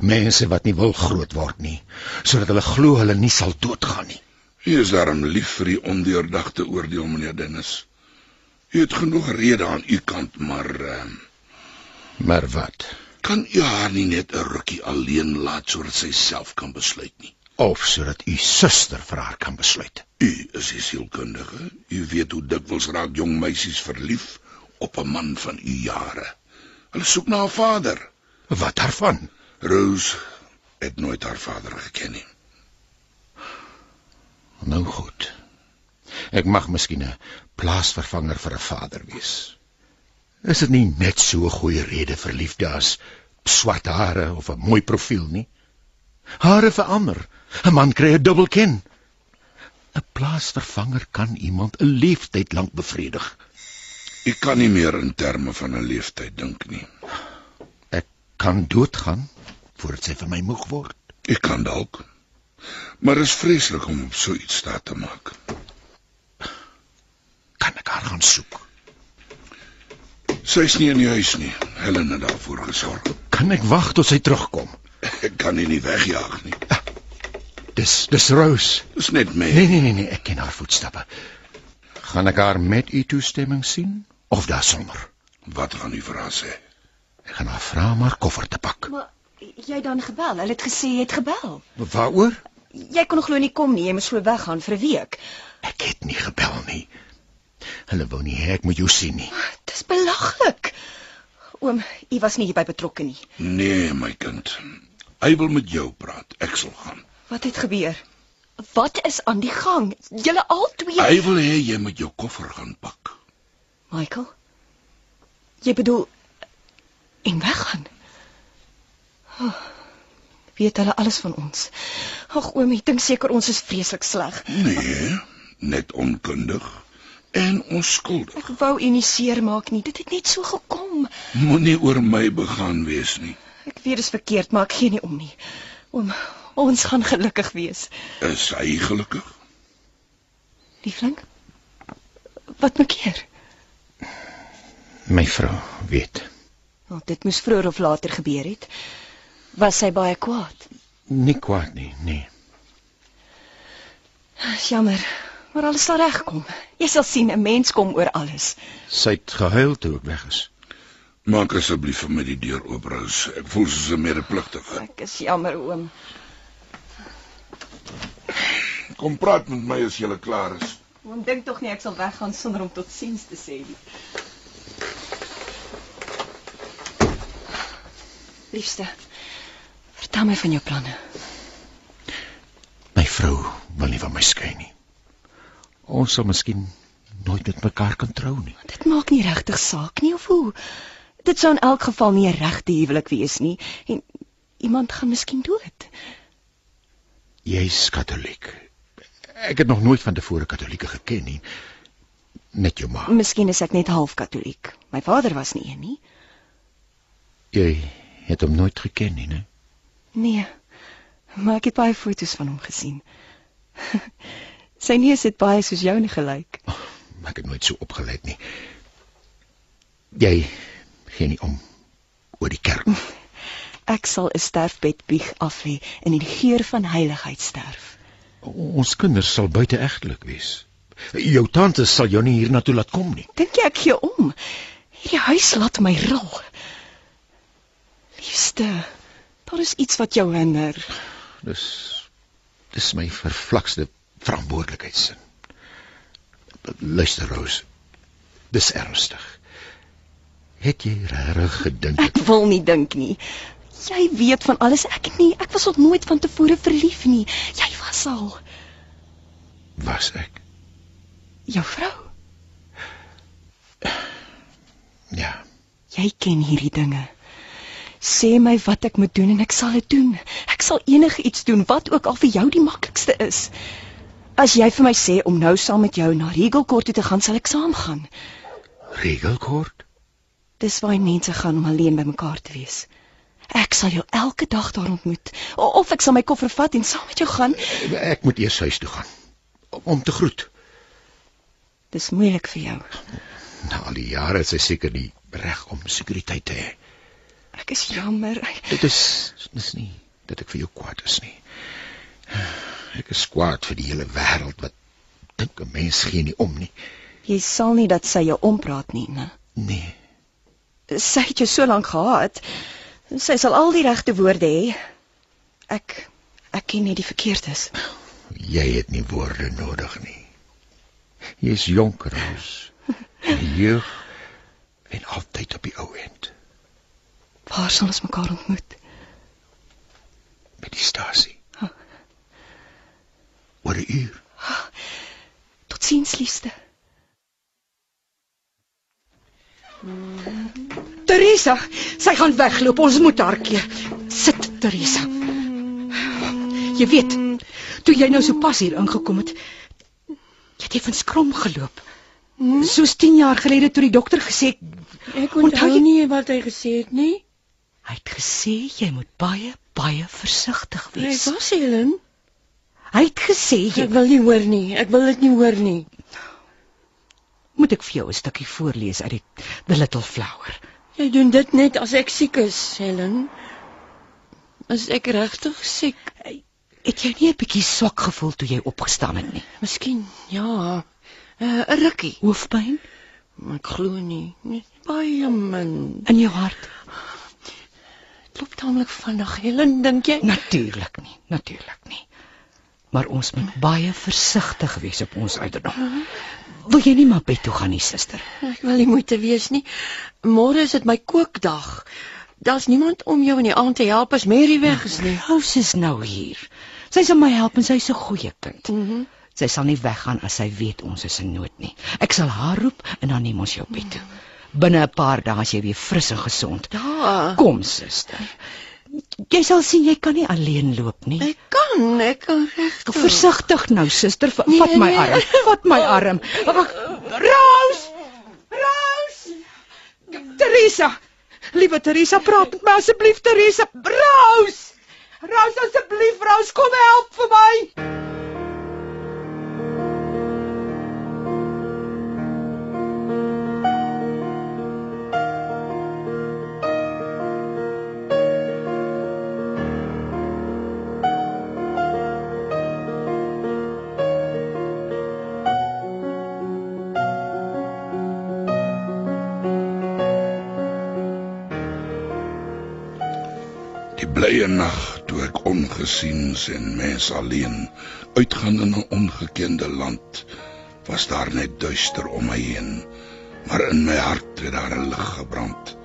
Mense wat nie wil groot word nie, sodat hulle glo hulle nie sal doodgaan nie. U is daarom lief vir die ondeurdagte oordeel, meneer Dennis. U het genoeg rede aan u kant, maar uh, Maar wat? kan u haar nie net 'n rukkie alleen laat sodat sy self kan besluit nie? Of sodat u suster vir haar kan besluit. U is die sielkundige. U weet hoe dikwels raak jong meisies verlief op 'n man van u jare. Hulle soek na 'n vader. Wat daarvan? Rose het nooit haar vader geken nie. Nou goed. Ek mag miskien 'n plaasvervanger vir 'n vader wees. Is dit nie net so 'n goeie rede vir liefde as swart hare of 'n mooi profiel nie? Hare verander. 'n Man kry 'n dubbelkin. 'n Plaasvervanger kan iemand 'n leeftyd lank bevredig. U kan nie meer in terme van 'n leeftyd dink nie. Ek kan doodgaan voordat sy vir my moeg word. U kan dalk. Maar is vreeslik om op so iets staat te maak. Kan ek haar gaan soek? Sy's nie in die huis nie. Helen het daarvoor gesorg. Kan ek wag tot sy terugkom? Ek kan haar nie wegjaag nie. Dis dis Rose. Dis net my. Nee nee nee nee, ek ken haar voetstappe. Gaan ek haar met u toestemming sien of daarsonder? Wat gaan u haar sê? Ek gaan haar vra om haar koffer te pak. Maar jy dan gebel. Hulle het gesê jy het gebel. Waaroor? Jy kon glo nie kom nie. Jy moes so weggaan vir 'n week. Ek het nie gebel nie. Hulle wou nie hê ek moet jou sien nie. Dis belaglik. Oom, u was nie hierby betrokke nie. Nee, my kind. Hy wil met jou praat. Ek sal gaan. Wat het gebeur? Wat is aan die gang? Julle albei. Hy wil hê jy moet jou koffer gaan pak. Michael? Jy bedoel en weggaan? Oh, weet hulle alles van ons? Ag oom, ek dink seker ons is vreeslik sleg. Nee, net onkundig en onskuldig. Ek wou u nie seermaak nie. Dit het net so gekom. Moenie oor my begaan wees nie. Ek weet dit is verkeerd, maar ek gee nie om nie. Oom, ons gaan gelukkig wees. Is hy gelukkig? Liefling? Wat maak keer? My vrou weet. Want dit moes vroeër of later gebeur het. Was sy baie kwaad? Nie kwaad nie, nee. Jammer, maar alles sal regkom. Jy sal sien 'n mens kom oor alles. Sy het gehuil toe ek weg is. Maak asseblief vir my die deur oop, Rose. Ek voel soos 'n medepligtige. Ek is jammer, oom. Kom praat met my as jy klaar is. Oom dink tog nie ek sal weggaan sonder om totsiens te sê nie. Liefste, vertel my van jou planne. My vrou wil nie van my skei nie. Ons sal miskien nooit met mekaar kan trou nie. Dit maak nie regtig saak nie of hoe. Dit sou in elk geval nie 'n regte huwelik wees nie en iemand gaan miskien dood. Jy's katoliek. Ek het nog nooit van tevore katolieke geken nie. Net jou ma. Miskien is ek net half katoliek. My vader was nie een nie. Jy het hom nooit geken nie, né? Nee. Maar ek het baie foto's van hom gesien. *laughs* Sy neus het baie soos joune gelyk. Oh, ek het nooit so opgelet nie. Jy gee nie om oor die kerk. *laughs* Ek sal 'n sterfbed bieg af lê en in die geur van heiligheid sterf. Ons kinders sal buiteegtelik wees. Jou tante sal jou nie hiernatoe laat kom nie. Dink jy ek gee om? Hierdie huis laat my ril. Liefste, daar is iets wat jou hinder. Dis dis my vervlakste verantwoordelikheidsin. Luister Rose. Dis ernstig. Het jy regtig gedink Ek wil nie dink nie. Jy weet van alles ek nie. Ek was ook nooit van tevore verlief nie. Jy was al was ek? jou vrou. Ja. Jy ken hierdie dinge. Sê my wat ek moet doen en ek sal dit doen. Ek sal enigiets doen wat ook al vir jou die maklikste is. As jy vir my sê om nou saam met jou na Regal Court toe te gaan, sal ek saamgaan. Regelkort? Dis waar mense gaan om alleen by mekaar te wees. Ek sal jou elke dag daar ontmoet. Of ek sal my koffer vat en saam met jou gaan. Ek moet eers huis toe gaan om te groet. Dis moeilik vir jou. Na al die jare het sy seker die reg om sekuriteit te hê. Ek is jammer. Dit is dis nie dat ek vir jou kwaad is nie. Ek is kwaad vir die hele wêreld wat dink 'n mens gee nie om nie. Jy sal nie dat sy jou ompraat nie, né? Nee, Sy het jou so lank gehad. Sy sal al die regte woorde hê. Ek ek ken net die verkeerdes. jy het nie woorde nodig nie. Jy's jonk, Roos. Die jeug en altyd op die ou end Waar sal ons mekaar ontmoet? by die stasie. Huh. Oor 'n uur. Totsiens, liefste. Teresa, sy gaan wegloop. Ons moet haar keer. Sit, Teresa. Jy weet, toe jy nou so pas hier ingekom het, jy het effens krom geloop. Soos 10 jaar gelede toe die dokter gesê Ek Onthou onthou jy- nie wat hy gesê het nie. hy het gesê jy moet baie baie versigtig Hy wees. was Helen. Hy het gesê jy Ek wil nie hoor nie. Ek wil dit nie hoor nie. moet ek vir jou 'n stukkie voorlees uit die The Little Flower. Jy doen dit net as ek siek is, Helen. As ek regtig siek, Het jy nie 'n bietjie swak gevoel toe jy opgestaan het nie? miskien ja, uh, 'n rukkie. Hoofpyn Ek glo nie. Net Baie min. in jou hart? Dit loop taamlik vinnig, Helen, dink jy? Natuurlik nie, natuurlik nie. Maar ons moet baie versigtig wees op ons ouderdom. Wil jy nie maar bed toe gaan nie, suster? Ek wil nie moeite wees nie. Môre is dit my kookdag. Daar's niemand om jou in die aand te help as Mary weg is nie. Rose is nou hier. Sy sal my help en sy's 'n goeie kind. Mhm. Sy sal nie weggaan as sy weet ons is in nood nie. Ek sal haar roep en dan neem ons jou bed toe. Binne 'n paar dae as jy weer fris en gesond. Ja. Kom, suster. Jy sal sien jy kan nie alleen loop nie. Ek kan, ek kan regtig. Versigtig nou, suster, Va- Nee, vat my nee. arm. Vat my arm. *laughs* Ag, Rose! Rose! Teresa. Liewe Teresa, praat met my asseblief, Teresa. Rose! Rose asseblief, Rose, kom help vir my. Blye nag toe ek ongesiens en mens alleen uitgaan in 'n ongekende land, was daar net duister om my heen, maar in my hart het daar 'n lig gebrand.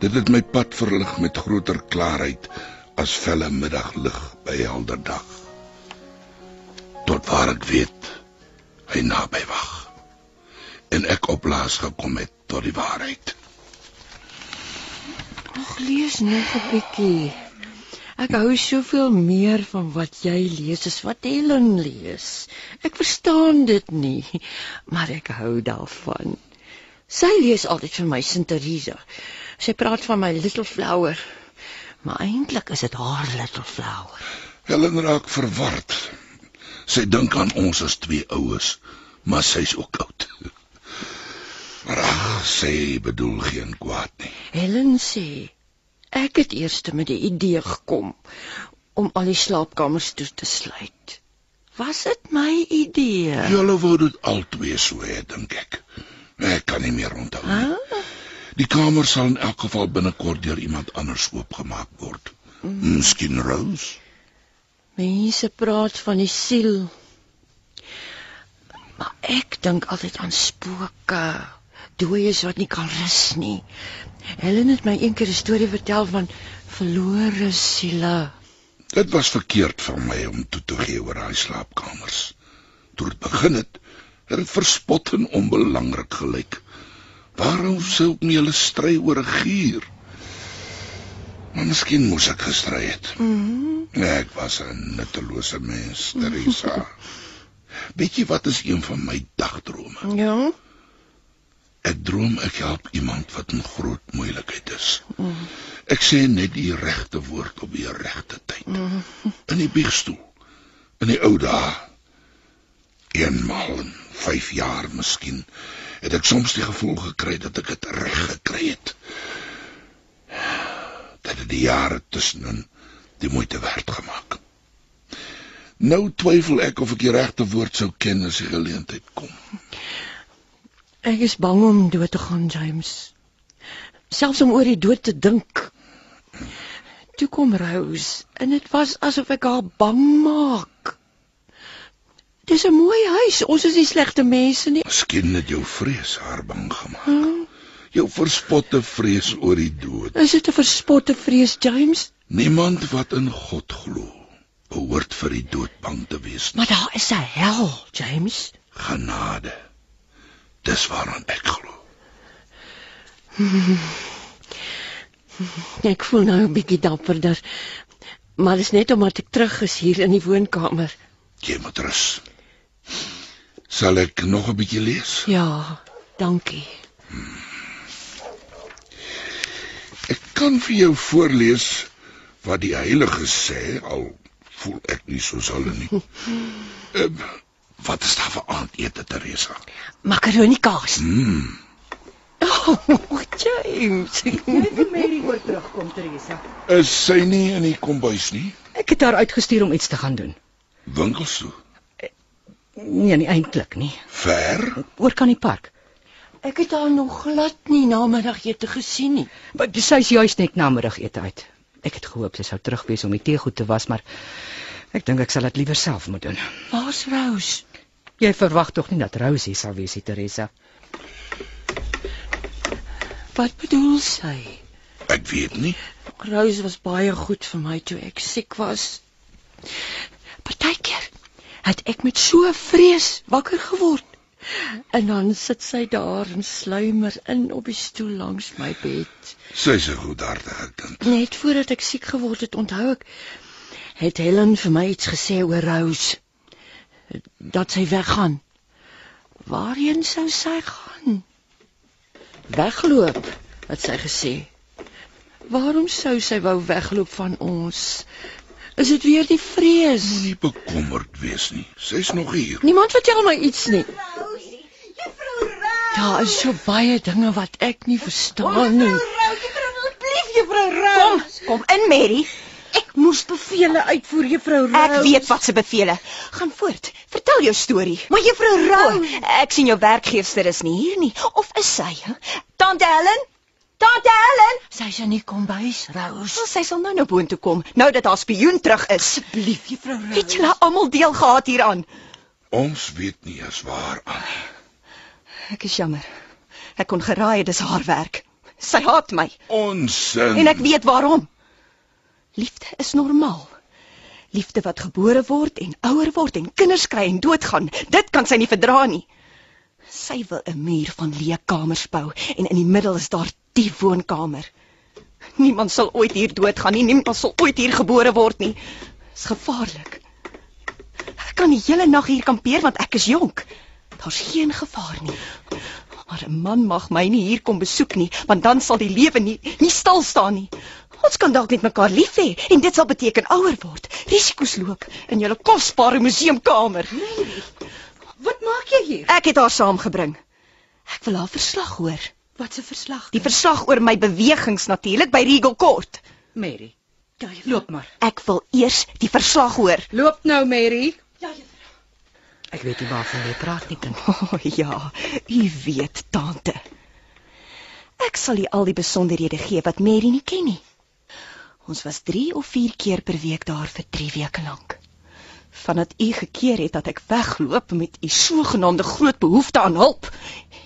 Dit het my pad verlig met groter klaarheid as felle middaglig by helder dag. Tot waar ek weet, hy naby wag. En ek op laas gekom het tot die waarheid. Ag, lees nog 'n bietjie. Ek hou soveel meer van wat jy lees as wat Helen lees. Ek verstaan dit nie, maar ek hou daarvan. Sy lees altyd vir my Sint Teresa. Sy praat van my little flower, maar eintlik is dit haar little flower. Helen raak verward. Sy dink aan ons as twee oues, maar sy's ook oud. Maar ag, sy bedoel geen kwaad nie. Helen sê ek het eers met die idee gekom om al die slaapkamers toe te sluit. Was dit my idee? Julle wou dit albei so hê, dink ek. Ek kan nie meer onthou nie. Ah, Die kamer sal in elk geval binnekort deur iemand anders oopgemaak word. Miskien Rose. mense praat van die siel. Maar ek dink altyd aan spooke, dooies wat nie kan rus nie. Helen het my eendag 'n storie vertel van verlore siele. Dit was verkeerd van my om toe te gee oor daai slaapkamers. Toe dit begin het, het dit verspot en onbelangrik gelyk. Waarom sou ek nie hulle stry oor 'n gier? Maar miskien moes ek gestry het. Mm Ek was 'n nuttelose mens, Teresa. *laughs* Weet jy wat is een van my dagdrome? Ja. Ek droom ek help iemand wat in groot moeilikheid is. Mm. Ek sê net die regte woord op die regte tyd. Mm. In die biegsstoel. In die ou dae. Eenmaal in 5 jaar miskien het ek soms die gevoel gekry dat ek dit reg gekry het. Dat het die jare tussenin die moeite werd gemaak. Nou twyfel ek of ek die regte woord sou ken as die geleentheid kom. Ek is bang om dood te gaan, James. Selfs om oor die dood te dink. Toe kom Rose en dit was asof ek haar bang maak. Dis 'n mooi huis. Ons is nie slegte mense nie. Miskien het jou vrees haar bang gemaak. Hm? Jou verspotte vrees oor die dood. Is dit 'n verspotte vrees, James? Niemand wat in God glo, behoort vir die dood bang te wees nie. Maar daar is 'n hel, James. Genade. Dis waaraan ek glo. Ek voel nou 'n bietjie dapperder. Maar dis net omdat ek terug is hier in die woonkamer. Jy moet rus. Sal ek nog 'n bietjie lees? Ja, dankie. Ek kan vir jou voorlees wat die heiliges sê, al voel ek nie soos hulle nie. Uh, *laughs* wat is daar vir aandete, Teresa? Makaroni kaas. Mm, Oh, James. Net vir Mary oor terugkom, Teresa. is sy nie in die kombuis nie? Ek het haar uitgestuur om iets te gaan doen. Winkels toe. Nee, nie eintlik nie. Ver? Oor kan die park. Ek het haar nog glad nie namiddagete gesien nie. Maar sy's juis net na middagete uit. Ek het gehoop sy sou terug wees om die teegoed te was, maar ek dink ek sal dit liewer self moet doen. Waar's Rose? Jy verwag tog nie dat Rosie sal wees, Teresa. Wat bedoel sy? Ek weet nie. Rose was baie goed vir my toe ek siek was. Partykeer het ek met so vrees wakker geword. En dan sit sy daar en sluimer in op die stoel langs my bed. Sy's 'n goedhartige kind. Net voordat ek siek geword het, onthou ek het Helen vir my iets gesê oor Rose. Dat sy weggaan. Waarheen sou sy gaan? Wegloop, het sy gesê. Waarom sou sy wou wegloop van ons? Is dit weer die vrees? Moenie bekommerd wees nie. Sy's nog hier. Niemand vertel my iets nie. Juffrou Rose. Daar is so baie dinge wat ek nie verstaan nie. Juffrou Rose, juffrou asseblief juffrou Kom, Rose. kom in Mary. Moes bevele uitvoer juffrou Rose. Ek weet wat se bevele. Gaan voort. Vertel jou storie. Maar juffrou Rose, ek sien jou werkgeefster is nie hier nie. Of is sy? hè? Tante Helen? Tante Helen? Sy's in die kombuis, Rose. Wel, sy sal nou na boontoe kom, nou dat haar spioen terug is. Asseblief, juffrou Rose. Het julle almal deel gehad hieraan? Ons weet nie eens waar aan nie. Ek is jammer. Ek kon geraai dis haar werk. Sy haat my Onsin. en ek weet waarom. Liefde is normaal. Liefde wat gebore word en ouer word en kinders kry en doodgaan, dit kan sy nie verdra nie. Sy wil 'n muur van leë kamers bou en in die middel is daar die woonkamer. Niemand sal ooit hier doodgaan nie, niemand sal ooit hier gebore word nie. Dis gevaarlik. Ek kan die hele nag hier kampeer want ek is jonk. Daar's geen gevaar nie. Maar 'n man mag my nie hier kom besoek nie, want dan sal die lewe nie nie stil staan nie. Ons kan dalk net mekaar lief hê en dit sal beteken ouer word, risiko's loop in julle kosbare museumkamer. Wat maak jy hier? Ek het haar saamgebring. Ek wil haar verslag hoor. Wat 'n verslag? Die verslag oor my bewegings natuurlik by Regal Court. Mary. Ja, loop maar. Ek wil eers die verslag hoor. Loop nou, Mary. Ja, juffrou. Ek weet nie waarvan jy praat nie, kind. O *laughs* oh, ja, u weet, tante. Ek sal u al die besonderhede gee wat Mary nie ken nie. Ons was 3 of 4 keer per week daar vir 3 weke lank. Vandat u gekeer het dat ek wegloop met u sogenaamde groot behoefte aan hulp.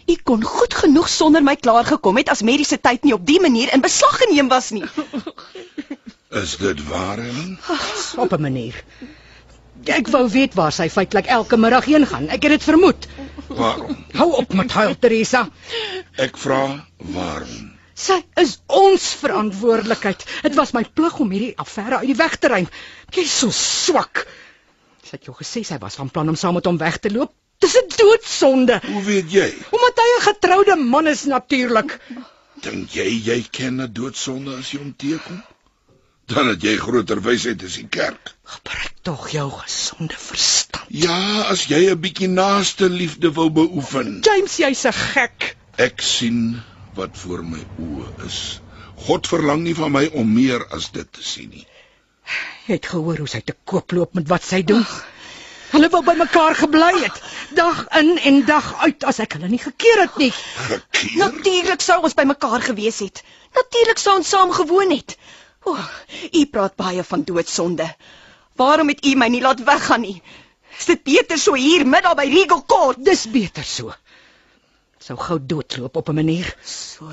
U kon goed genoeg sonder my klaar gekom het as Mary se tyd nie op die manier in beslag geneem was nie. Is dit waar, Helen? Op 'n manier. Ek wou weet waar sy feitelik elke middag heen gaan. Ek het dit vermoed. Waarom? Hou op met huil, Teresa. Ek vra waarom. Sy is ons verantwoordelikheid. Dit was my plig om hierdie affære uit die weg te ruim. Jy's so swak. Sy het jou gesê sy was van plan om saam met hom weg te loop. Dis 'n doodsonde. Hoe weet jy? Omdat hy 'n getroude man is natuurlik. Dink jy jy ken 'n doodsonde as jy hom teekom? Dan het jy groter wysheid as die kerk. Gebruik tog jou gesonde verstand. Ja, as jy 'n bietjie naaste liefde wil beoefen. James, jy's 'n gek. Ek sien wat voor my oë is. God verlang nie van my om meer as dit te sien nie. Jy het gehoor hoe sy te koop loop met wat sy doen. Hulle wou by mekaar gebly het, dag in en dag uit as ek hulle nie gekeer het nie. Gekeer. Natuurlik sou ons by mekaar gewees het. Natuurlik sou ons saam gewoon het. O, oh, u praat baie van doodsonde. Waarom het u my nie laat weggaan nie? Is dit beter so hier middag by Regal Court? Dis beter so. Sou gou doodloop op 'n manier. So.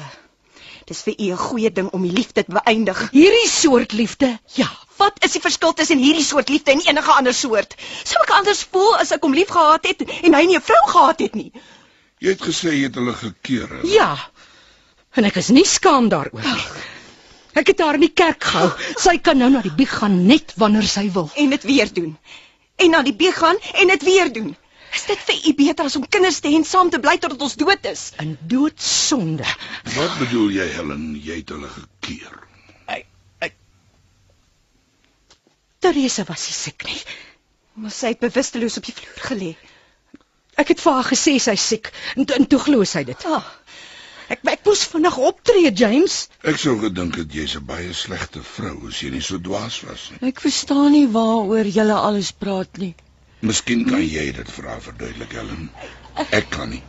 Dis vir u 'n goeie ding om die liefde te beëindig. Hierdie soort liefde. Ja, wat is die verskil tussen hierdie soort liefde en enige ander soort? Sou ek anders voel as ek hom liefgehad het en hy nie 'n vrou gehad het nie? Jy het gesê jy het hulle gekeer. Helen. Ja. En ek is nie skaam daaroor nie. Ek het haar in die kerk gehou. Sy kan nou na die bieg gaan net wanneer sy wil. En dit weer doen. En na die bieg gaan en dit weer doen. Is dit vir u beter as om kinders te hê en saam te bly totdat ons dood is? 'n Doodsonde. Wat bedoel jy, Helen? Jy het hulle gekeer. Teresa was nie siek nie. Maar sy het bewusteloos op die vloer gelê. Ek het vir haar gesê sy's siek en, en toe glo sy dit. Ah, Ek ek moes vinnig optree, James. Ek sou gedink het jy's 'n baie slegte vrou as jy nie so dwaas was nie. Ek verstaan nie waaroor julle alles praat nie. Miskien kan jy dit vra verduidelik, Helen. Ek kan nie.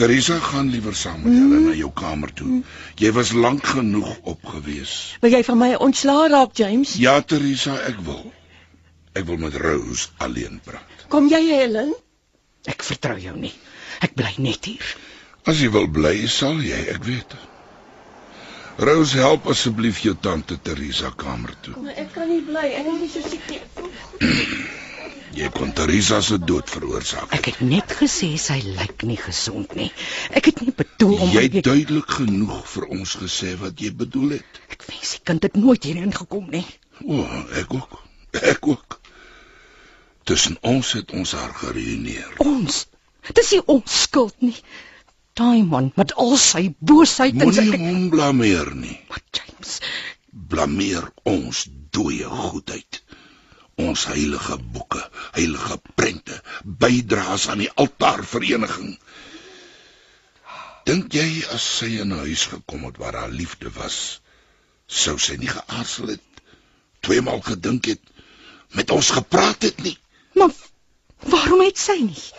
Teresa gaan liewer saam met Helen na jou kamer toe. Jy was lank genoeg op gewees. Wil jy van my ontslaa raak, James? Ja, Teresa, ek wil. Ek wil met Rose alleen praat. Kom jy, Helen? Ek vertrou jou nie. Ek bly net hier. As jy wil bly, sal jy, ek weet. Rose, help asseblief jou tante Teresa kamer toe. Maar ek kan nie bly. Ek is so siek nie. *clears throat* Jy kon Teresa se dood veroorsaak. Ek het net gesê sy lyk nie gesond nie. Ek het nie bedoel om Jy het duidelik genoeg vir ons gesê wat jy bedoel het. Ek wens die kind het nooit hierheen gekom nie. O, ek ook. Ek ook. Tussen ons het ons haar gereüneer. Ons. Dis nie ons skuld nie. Daai man met al sy boosheid en sy Moenie hom blameer nie. Maar James, Blameer ons dooie goedheid. Ons heilige boeke, heilige prente, bydraes aan die altaarvereniging. Dink jy as sy in 'n huis gekom het waar haar liefde was, sou sy nie geaarsel het, tweemaal gedink het, met ons gepraat het nie, maar waarom het sy nie?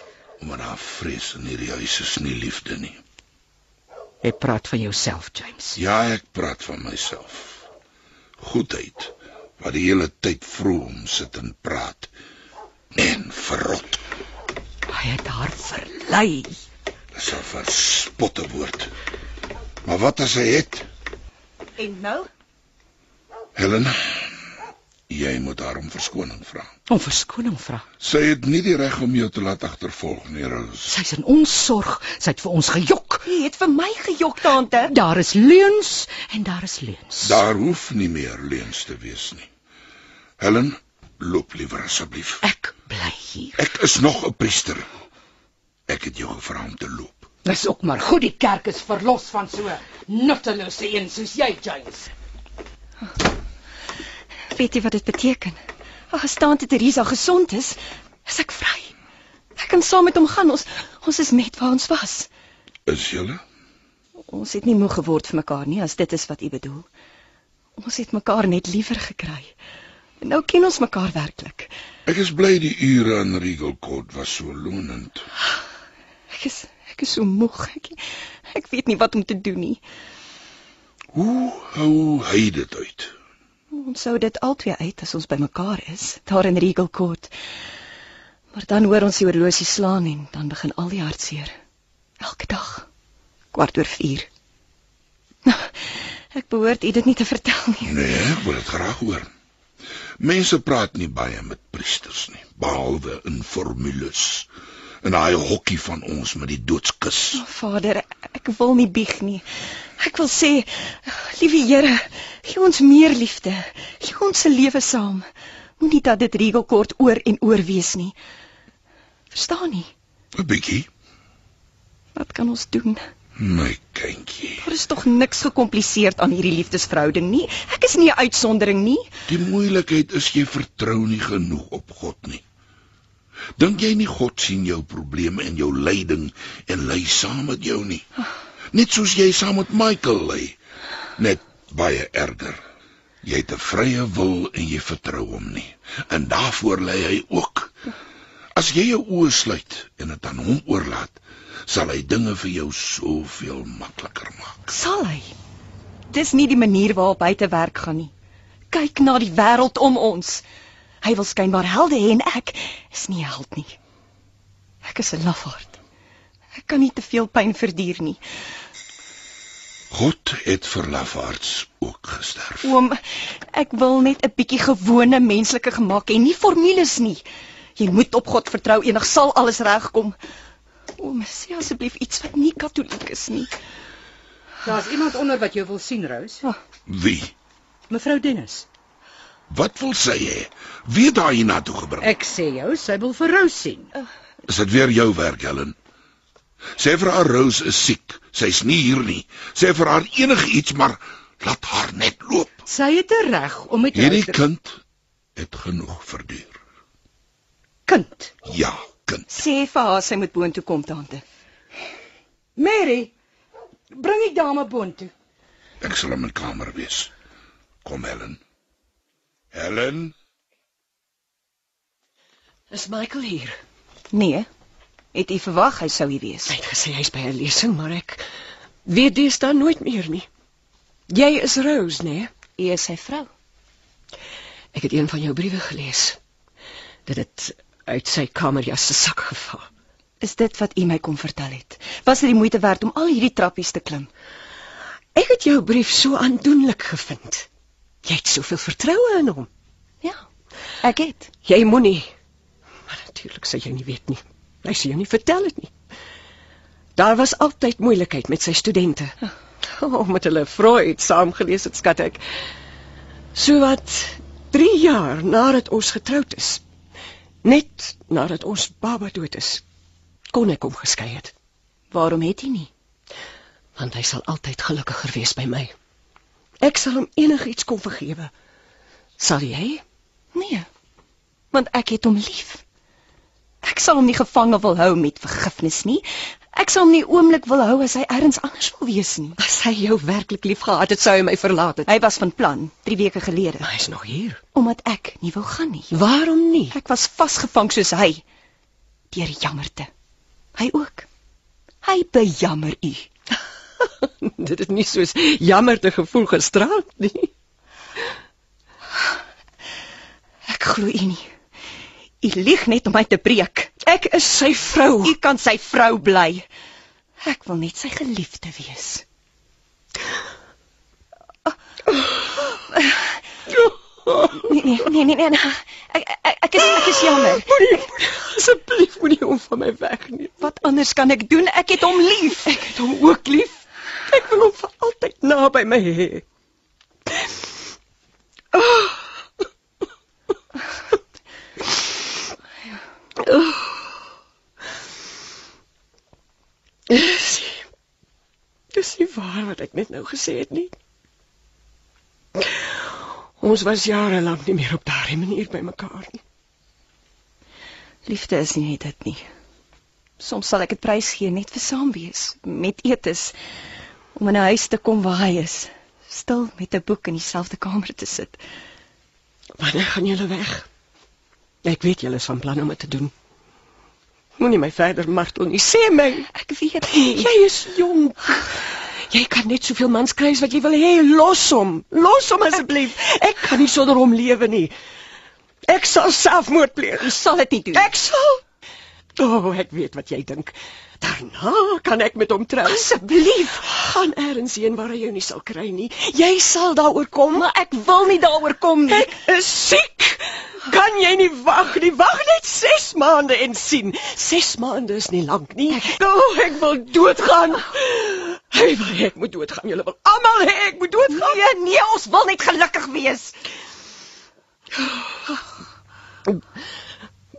omdat haar vrees in hierdie huis is nie liefde nie. Jy praat van jouself, James. Ja, ek praat van myself. Goedheid wat die hele tyd vroom sit en praat en verrot. Hy het haar verlei. Dis 'n verspotte woord. Maar wat as hy het? En nou? Helen, jy moet haar om verskoning vra. Om verskoning vra. Sy het nie die reg om jou te laat agtervolg nie, Rose. Sy's in ons sorg. Sy het vir ons gejok. Jy het vir my gejok, tante. Daar is leuns en daar is leuns. Daar hoef nie meer leuns te wees nie. Helen, loop liewer asseblief. Ek bly hier. Ek is nog 'n priester. Ek het jou gevra om te loop. Dis ook maar goed die kerk is verlos van so nuttelose een soos jy, James. Weet jy wat dit beteken? As tante Teresa gesond is, is ek vry. Ek kan saam met hom gaan. Ons ons is net waar ons was. Is julle? Ons het nie moeg geword vir mekaar nie, as dit is wat u bedoel. Ons het mekaar net liewer gekry. Nou ken ons mekaar werklik. Ek is bly die ure in Regal Court was so lonend. Ek is ek is so moeg. Ek, ek weet nie wat om te doen nie. Hoe hou hy dit uit? Ons sou dit albei uit as ons by mekaar is, daar in Regal Court. Maar dan hoor ons die horlosie slaan en dan begin al die hartseer. Elke dag. Kwart oor 4. *laughs* Ek behoort u dit nie te vertel nie. Nee, ek wil dit graag hoor. Mense praat nie baie met priesters nie, behalwe in formules. En daai hokkie van ons met die doodskus. O, Vader, ek wil nie bieg nie. Ek wil sê, liewe Here, gee ons meer liefde. Gee ons se lewe saam. Moenie dat dit Regal Court oor en oor wees nie. Verstaan nie? 'n Bietjie, Wat kan ons doen? my kindjie. Daar is tog niks gekompliseerd aan hierdie liefdesverhouding nie. Ek is nie 'n uitsondering nie. Die moeilikheid is jy vertrou nie genoeg op God nie. Dink jy nie God sien jou probleme en jou lyding en ly saam met jou nie? Net soos jy saam met Michael ly, net baie erger. Jy het 'n vrye wil en jy vertrou hom nie. En daarvoor lê hy ook. As jy jou oë sluit en dit aan hom oorlaat, sal hy dinge vir jou soveel makliker maak. Sal hy? Dis nie die manier waarop hy te werk gaan nie. Kyk na die wêreld om ons. Hy wil skynbaar helde hê en ek is nie 'n held nie. Ek is 'n lafaard. Ek kan nie te veel pyn verduur nie. God het vir lafaards ook gesterf. Oom, ek wil net 'n bietjie gewone menslike gemaak hê, nie formules nie. Jy moet op God vertrou, enig sal alles regkom. Oom, sê asseblief iets wat nie katoliek is nie. Daar's iemand onder wat jou wil sien, Rose. Wie? Mevrou Dennis. Wat wil sy hê? Wie het haar hiernatoe gebring? Ek sê jou, sy wil vir Rose sien. Is dit weer jou werk, Helen? Sê vir haar Rose is siek. Sy's nie hier nie. Sê vir haar enigiets, maar laat haar net loop. Sy het 'n reg om met jou Hierdie te kind het genoeg verduur. kind. Ja, kind. Sê vir haar sy moet boontoe kom, tante. Mary, bring die dame boontoe. Ek sal in my kamer wees. Kom Helen. Helen, Is Michael hier? Nee. Het u verwag hy sou hier wees? Hy het gesê hy's by 'n lesing, maar ek weet dis dan nooit meer nie. Jy is Rose, nee? U is sy vrou. Ek het een van jou briewe gelees. Dit het uit sy kamerjas se sak geval. Is dit wat u my kom vertel het? Was dit die moeite werd om al hierdie trappies te klim? Ek het jou brief so aandoenlik gevind. Jy het soveel vertroue in hom. Ja. Ek het. Jy moenie. Maar natuurlik sê jy nie weet nie. Hy sê jy nie vertel dit nie. Daar was altyd moeilikheid met sy studente. Oh, met hulle Freud saamgelees het skat ek. So wat 3 jaar nadat ons getroud is, net nadat ons baba dood is, kon ek hom geskei het, Waarom het jy nie? want hy sal altyd gelukkiger wees by my. Ek sal hom enigiets kon vergewe. Sal jy? Nee. Want ek het hom lief. Ek sal hom nie gevange wil hou met vergifnis nie. Ek sal hom nie oomblik wil hou as hy elders anders wil wees nie. As hy jou werklik lief gehad het, sou hy my verlaat het. Hy was van plan 3 weke gelede Maar hy's nog hier. omdat ek nie wou gaan nie. Waarom nie? Ek was vasgevang soos hy deur jammerte. Hy ook. Hy bejammer u. *laughs* *laughs* Dit het nie soos jammer te gevoel gestraal nie. Ek glo u nie. U lieg net om my te breek. Ek is sy vrou. U kan sy vrou bly. Ek wil net sy geliefde wees. Nee nee nee nee. nee. Ek, ek ek is ek is jammer. Moenie, asseblief moenie hom van my wegneem. Wat anders kan ek doen? Ek het hom lief. Ek het hom ook lief. Ek wil hom vir altyd naby my hê. Dis Dis nie waar wat ek net nou gesê het nie. Ons was jare lank nie meer op daardie manier by mekaar nie. Liefde is nie dit nie. Soms sal ek dit prys gee net vir saam wees, met etes om in 'n huis te kom waar hy is, stil met 'n boek in dieselfde kamer te sit. Wanneer gaan julle weg? Ek weet julle is van plan om dit te doen. Moenie my verder martel nie. Sê my, Ek weet nie. jy is jonk. Jy kan net soveel mans kry as wat jy wil hê. Los hom. Los hom asseblief. Ek kan nie sonder hom lewe nie. Ek sal selfmoord pleeg. Jy sal dit nie doen. Ek sal. O, oh, ek weet wat jy dink. Daarna kan ek met hom trou. asseblief. Gaan eers heen waar hy jou nie sal kry nie. Jy sal daaroor kom. Maar ek wil nie daaroor kom nie. Ek is siek. Kan jy nie wag nie? Wag net 6 maande en sien. 6 maande is nie lank nie. O, oh, ek wil doodgaan. Hy wil ek moet doodgaan. Julle wil almal hê ek moet doodgaan. Nee, nee, ons wil net gelukkig wees.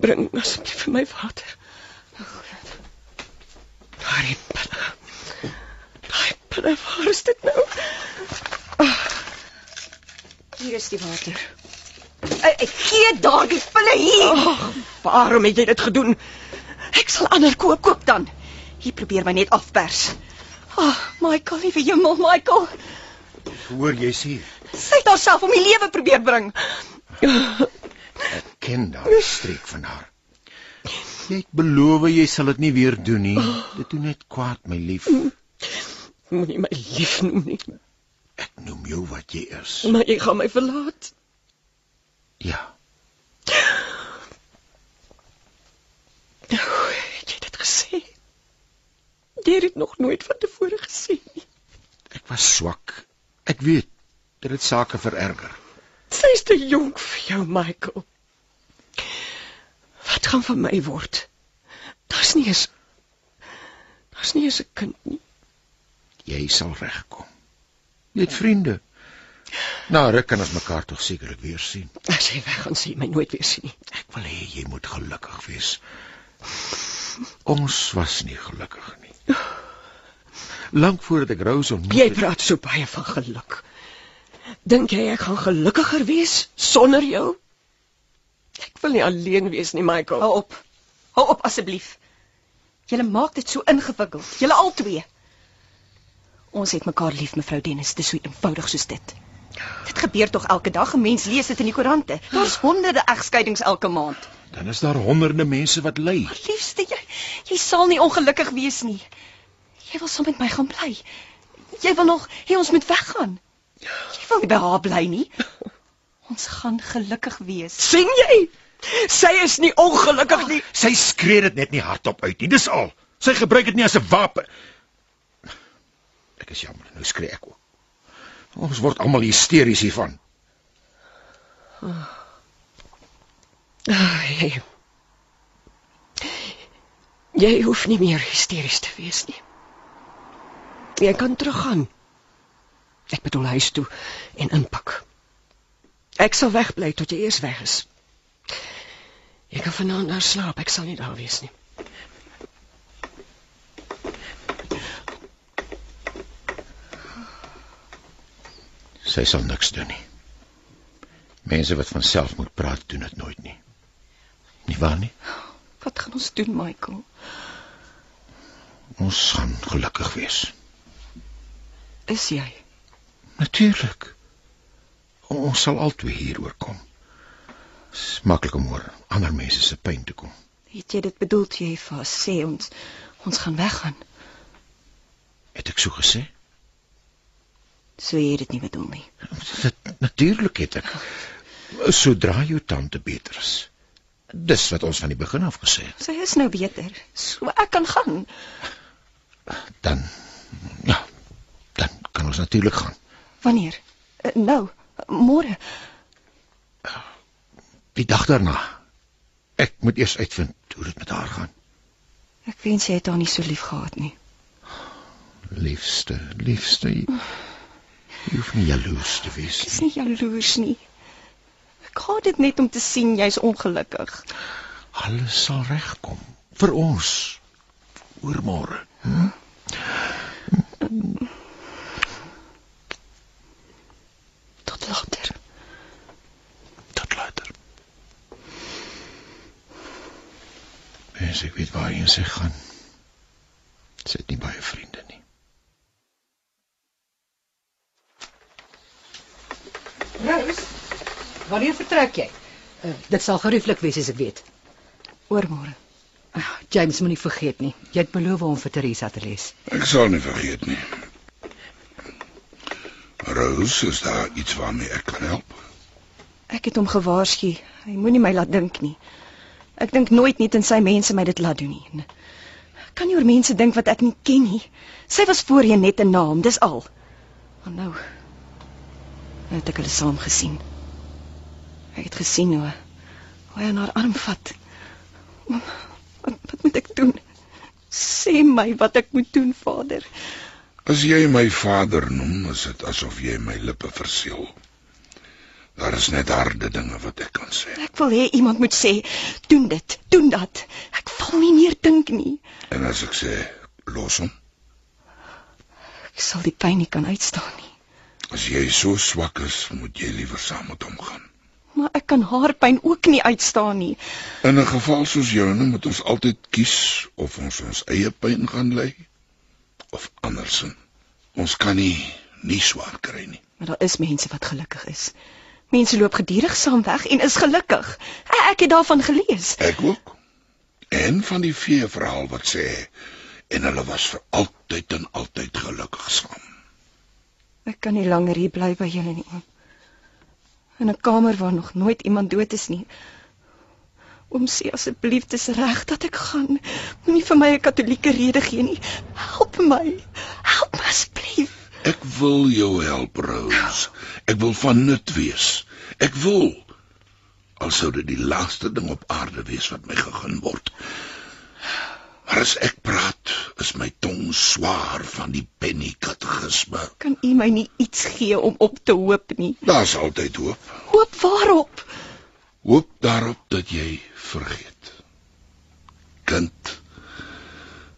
Bring asseblief vir my water. Daai pille. Daai pille, waar is dit nou? Hier is die water. Ek, ek gee daardie pille hier. Ag, waarom het jy dit gedoen? Ek sal ander koop koop dan. Hier probeer my net afpers. Ag, oh, Michael, liewe hemel, Michael. Hoor jy sê, Sy het haarself om die lewe probeer bring. ek ken daai streek van haar. Jy het beloof jy sal dit nie weer doen nie. Dit doen net kwaad, my lief. Moenie my lief noem nie. Ek noem jou wat jy is. Maar jy gaan my verlaat. Ja, Oh, het jy dit gesê? Jy het dit nog nooit van tevore gesê nie. ek was swak. Ek weet dit het sake vererger. Sy's te jonk vir jou, Michael. Wat gaan van my word? Daar's nie eens Daar's nie eens 'n kind nie. Jy sal regkom. Jy het vriende. Na ruk kan ons mekaar tog sekerlik weer sien. As jy weg gaan sien my nooit weer sien nie. Ek wil hê jy moet gelukkig wees. Ons was nie gelukkig nie. Lank voordat ek Rose ontmoet Jy het, praat so baie van geluk. Dink jy ek gaan gelukkiger wees sonder jou? Ek wil nie alleen wees nie, Michael. Hou op. Hou op asseblief. Julle maak dit so ingewikkeld. Julle albei. Ons het mekaar lief, mevrou Dennis. Dit is so eenvoudig soos dit. Dit gebeur tog elke dag. 'n Mens lees dit in die koerante. Daar's honderde egskeidings elke maand. dan is daar honderde mense wat ly. Maar liefste, jy jy sal nie ongelukkig wees nie. Jy wil saam met my gaan bly. Jy wil nog hê ons moet weggaan. Jy wil nie by haar bly nie. Ons gaan gelukkig wees. sien jy? Sy is nie ongelukkig nie. Sy skree dit net nie hardop uit nie. Dis al. Sy gebruik dit nie as 'n wapen. Ek is jammer, nou skree ek ook. Ons word almal hysteries hiervan. Ah, jy. Jy hoef nie meer hysteries te wees nie. Jy kan teruggaan. Ek bedoel huis toe en inpak. Ek sal wegbly tot jy eers weg is. Jy kan vanaand daar slaap, ek sal nie daar wees nie. Sy sal niks doen nie. Mense wat van self moet praat, doen dit nooit nie. Nie waar nie? Wat gaan ons doen, Michael? Ons gaan gelukkig wees. Is jy? Natuurlik. Ons sal albei hieroor kom. Dis maklik om oor ander mense se pyn te kom. Het jy dit bedoel jy vir sê ons ons gaan weggaan? Het ek so gesê? So jy dit nie bedoel nie. Natuurlik het ek. Sodra jou tante beter is. Dis wat ons van die begin af gesê het. Sy is nou beter. So ek kan gaan. Dan ja, dan kan ons natuurlik gaan. Wanneer? Uh, nou, môre. Die dag daarna. Ek moet eers uitvind hoe dit met haar gaan. Ek wens jy het haar nie so lief gehad nie. Liefste, liefste. Jy, jy hoef nie jaloers te wees Ek is nie. nie jaloers nie. Ek haat dit net om te sien jy's ongelukkig. Alles sal regkom vir ons. Oormôre. Hm? Tot later. Tot later. Mens ek weet waar jy sy gaan. Sy het nie baie vriende nie. Rose, wanneer vertrek jy? Uh, dit sal gerieflik wees as ek weet. Oormôre. Uh, James moenie vergeet nie. Jy het beloof om vir Teresa te lees. Ek sal nie vergeet nie. Rose, is daar iets waarmee ek kan help? Ek het hom gewaarsku. Hy moenie my laat dink nie. Ek dink nooit net in sy mense my dit laat doen nie. En kan nie oor mense dink wat ek nie ken nie. Sy was voorheen net 'n naam, dis al. Maar nou het ek hulle saam gesien. Ek het gesien hoe hoe hy haar arm vat. Wat, wat moet ek doen? Sê my wat ek moet doen, Vader. As jy my vader noem, is dit asof jy my lippe verseël. Daar is net harde dinge wat ek kan sê. Ek wil hê iemand moet sê, doen dit, doen dat. Ek wil nie meer dink nie. En as ek sê los hom, Ek sal die pyn nie kan uitstaan nie. as jy so swak is, moet jy liewer saam met hom gaan. Maar ek kan haar pyn ook nie uitstaan nie. In 'n geval soos joune moet ons altyd kies of ons ons eie pyn gaan ly of andersin. Ons kan nie nie swaar kry nie. Maar daar is mense wat gelukkig is. Mense loop gedurig saam weg en is gelukkig. Ek, het daarvan gelees. Ek ook. En van die vee verhaal wat sê en hulle was vir altyd en altyd gelukkig saam. Ek kan nie langer hier bly by julle nie. oom. In 'n kamer waar nog nooit iemand dood is nie. Oom sê asseblief dis reg dat ek gaan. Moenie vir my 'n katolieke rede gee nie. Help my. Help my asseblief. Ek wil jou help, Rose. Ek wil van nut wees. Ek wil al sou dit die laaste ding op aarde wees wat my gegun word. Maar as ek praat, is my tong swaar van die penny katekisme. Kan u my nie iets gee om op te hoop nie? Daar's altyd hoop. Hoop waarop? Hoop daarop dat jy vergeet. Kind,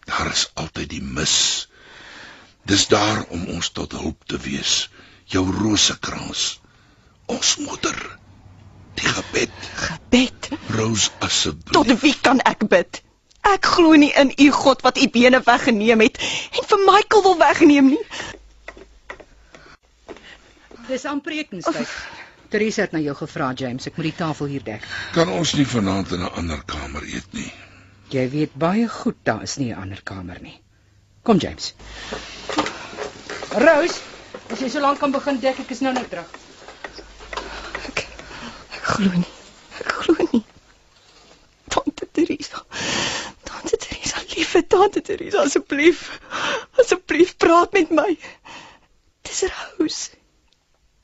daar is altyd die mis. Dis daar om ons tot hulp te wees. Jou rosekrans. Ons moeder. Die gebed. Gebed. Rose asseblief. Tot wie kan ek bid? Ek glo nie in u God wat u bene weggeneem het en vir Michael wil wegneem nie. Dis amper etenstyd. Teresa het na jou gevra, James. Ek moet die tafel hier dek. Kan ons nie vanaand in 'n ander kamer eet nie. Jy weet baie goed daar is nie 'n ander kamer nie. Kom, James. Rose, as jy so lank kan begin dek, ek is nou nou terug. Ek ek glo nie. Ek glo nie. Tante Teresa. Tante Teresa, liewe tante Teresa, asseblief. Asseblief praat met my. Dis Rose.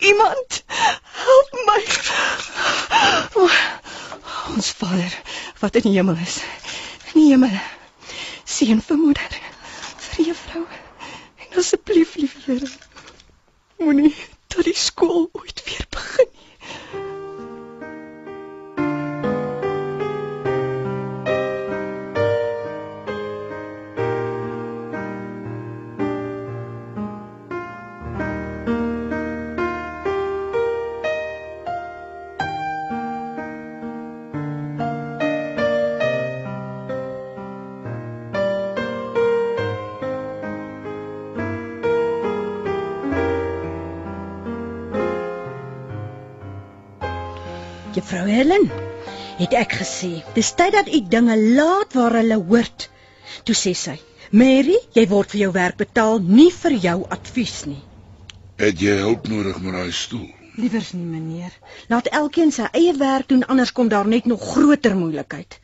Iemand help my. O, ons Vader wat in die hemel is. In die hemel. Seën vir moeder, vir juffrou. En asseblief, lieve Here, moenie dat die skool ooit weer begin nie. Juffrou Helen, het ek gesê, dis tyd dat u dinge laat waar hulle hoort. Toe sê sy, Mary, jy word vir jou werk betaal, nie vir jou advies nie. Het jy hulp nodig met daai stoel? Liewers nie, meneer. Laat elkeen sy eie werk doen, anders kom daar net nog groter moeilikheid.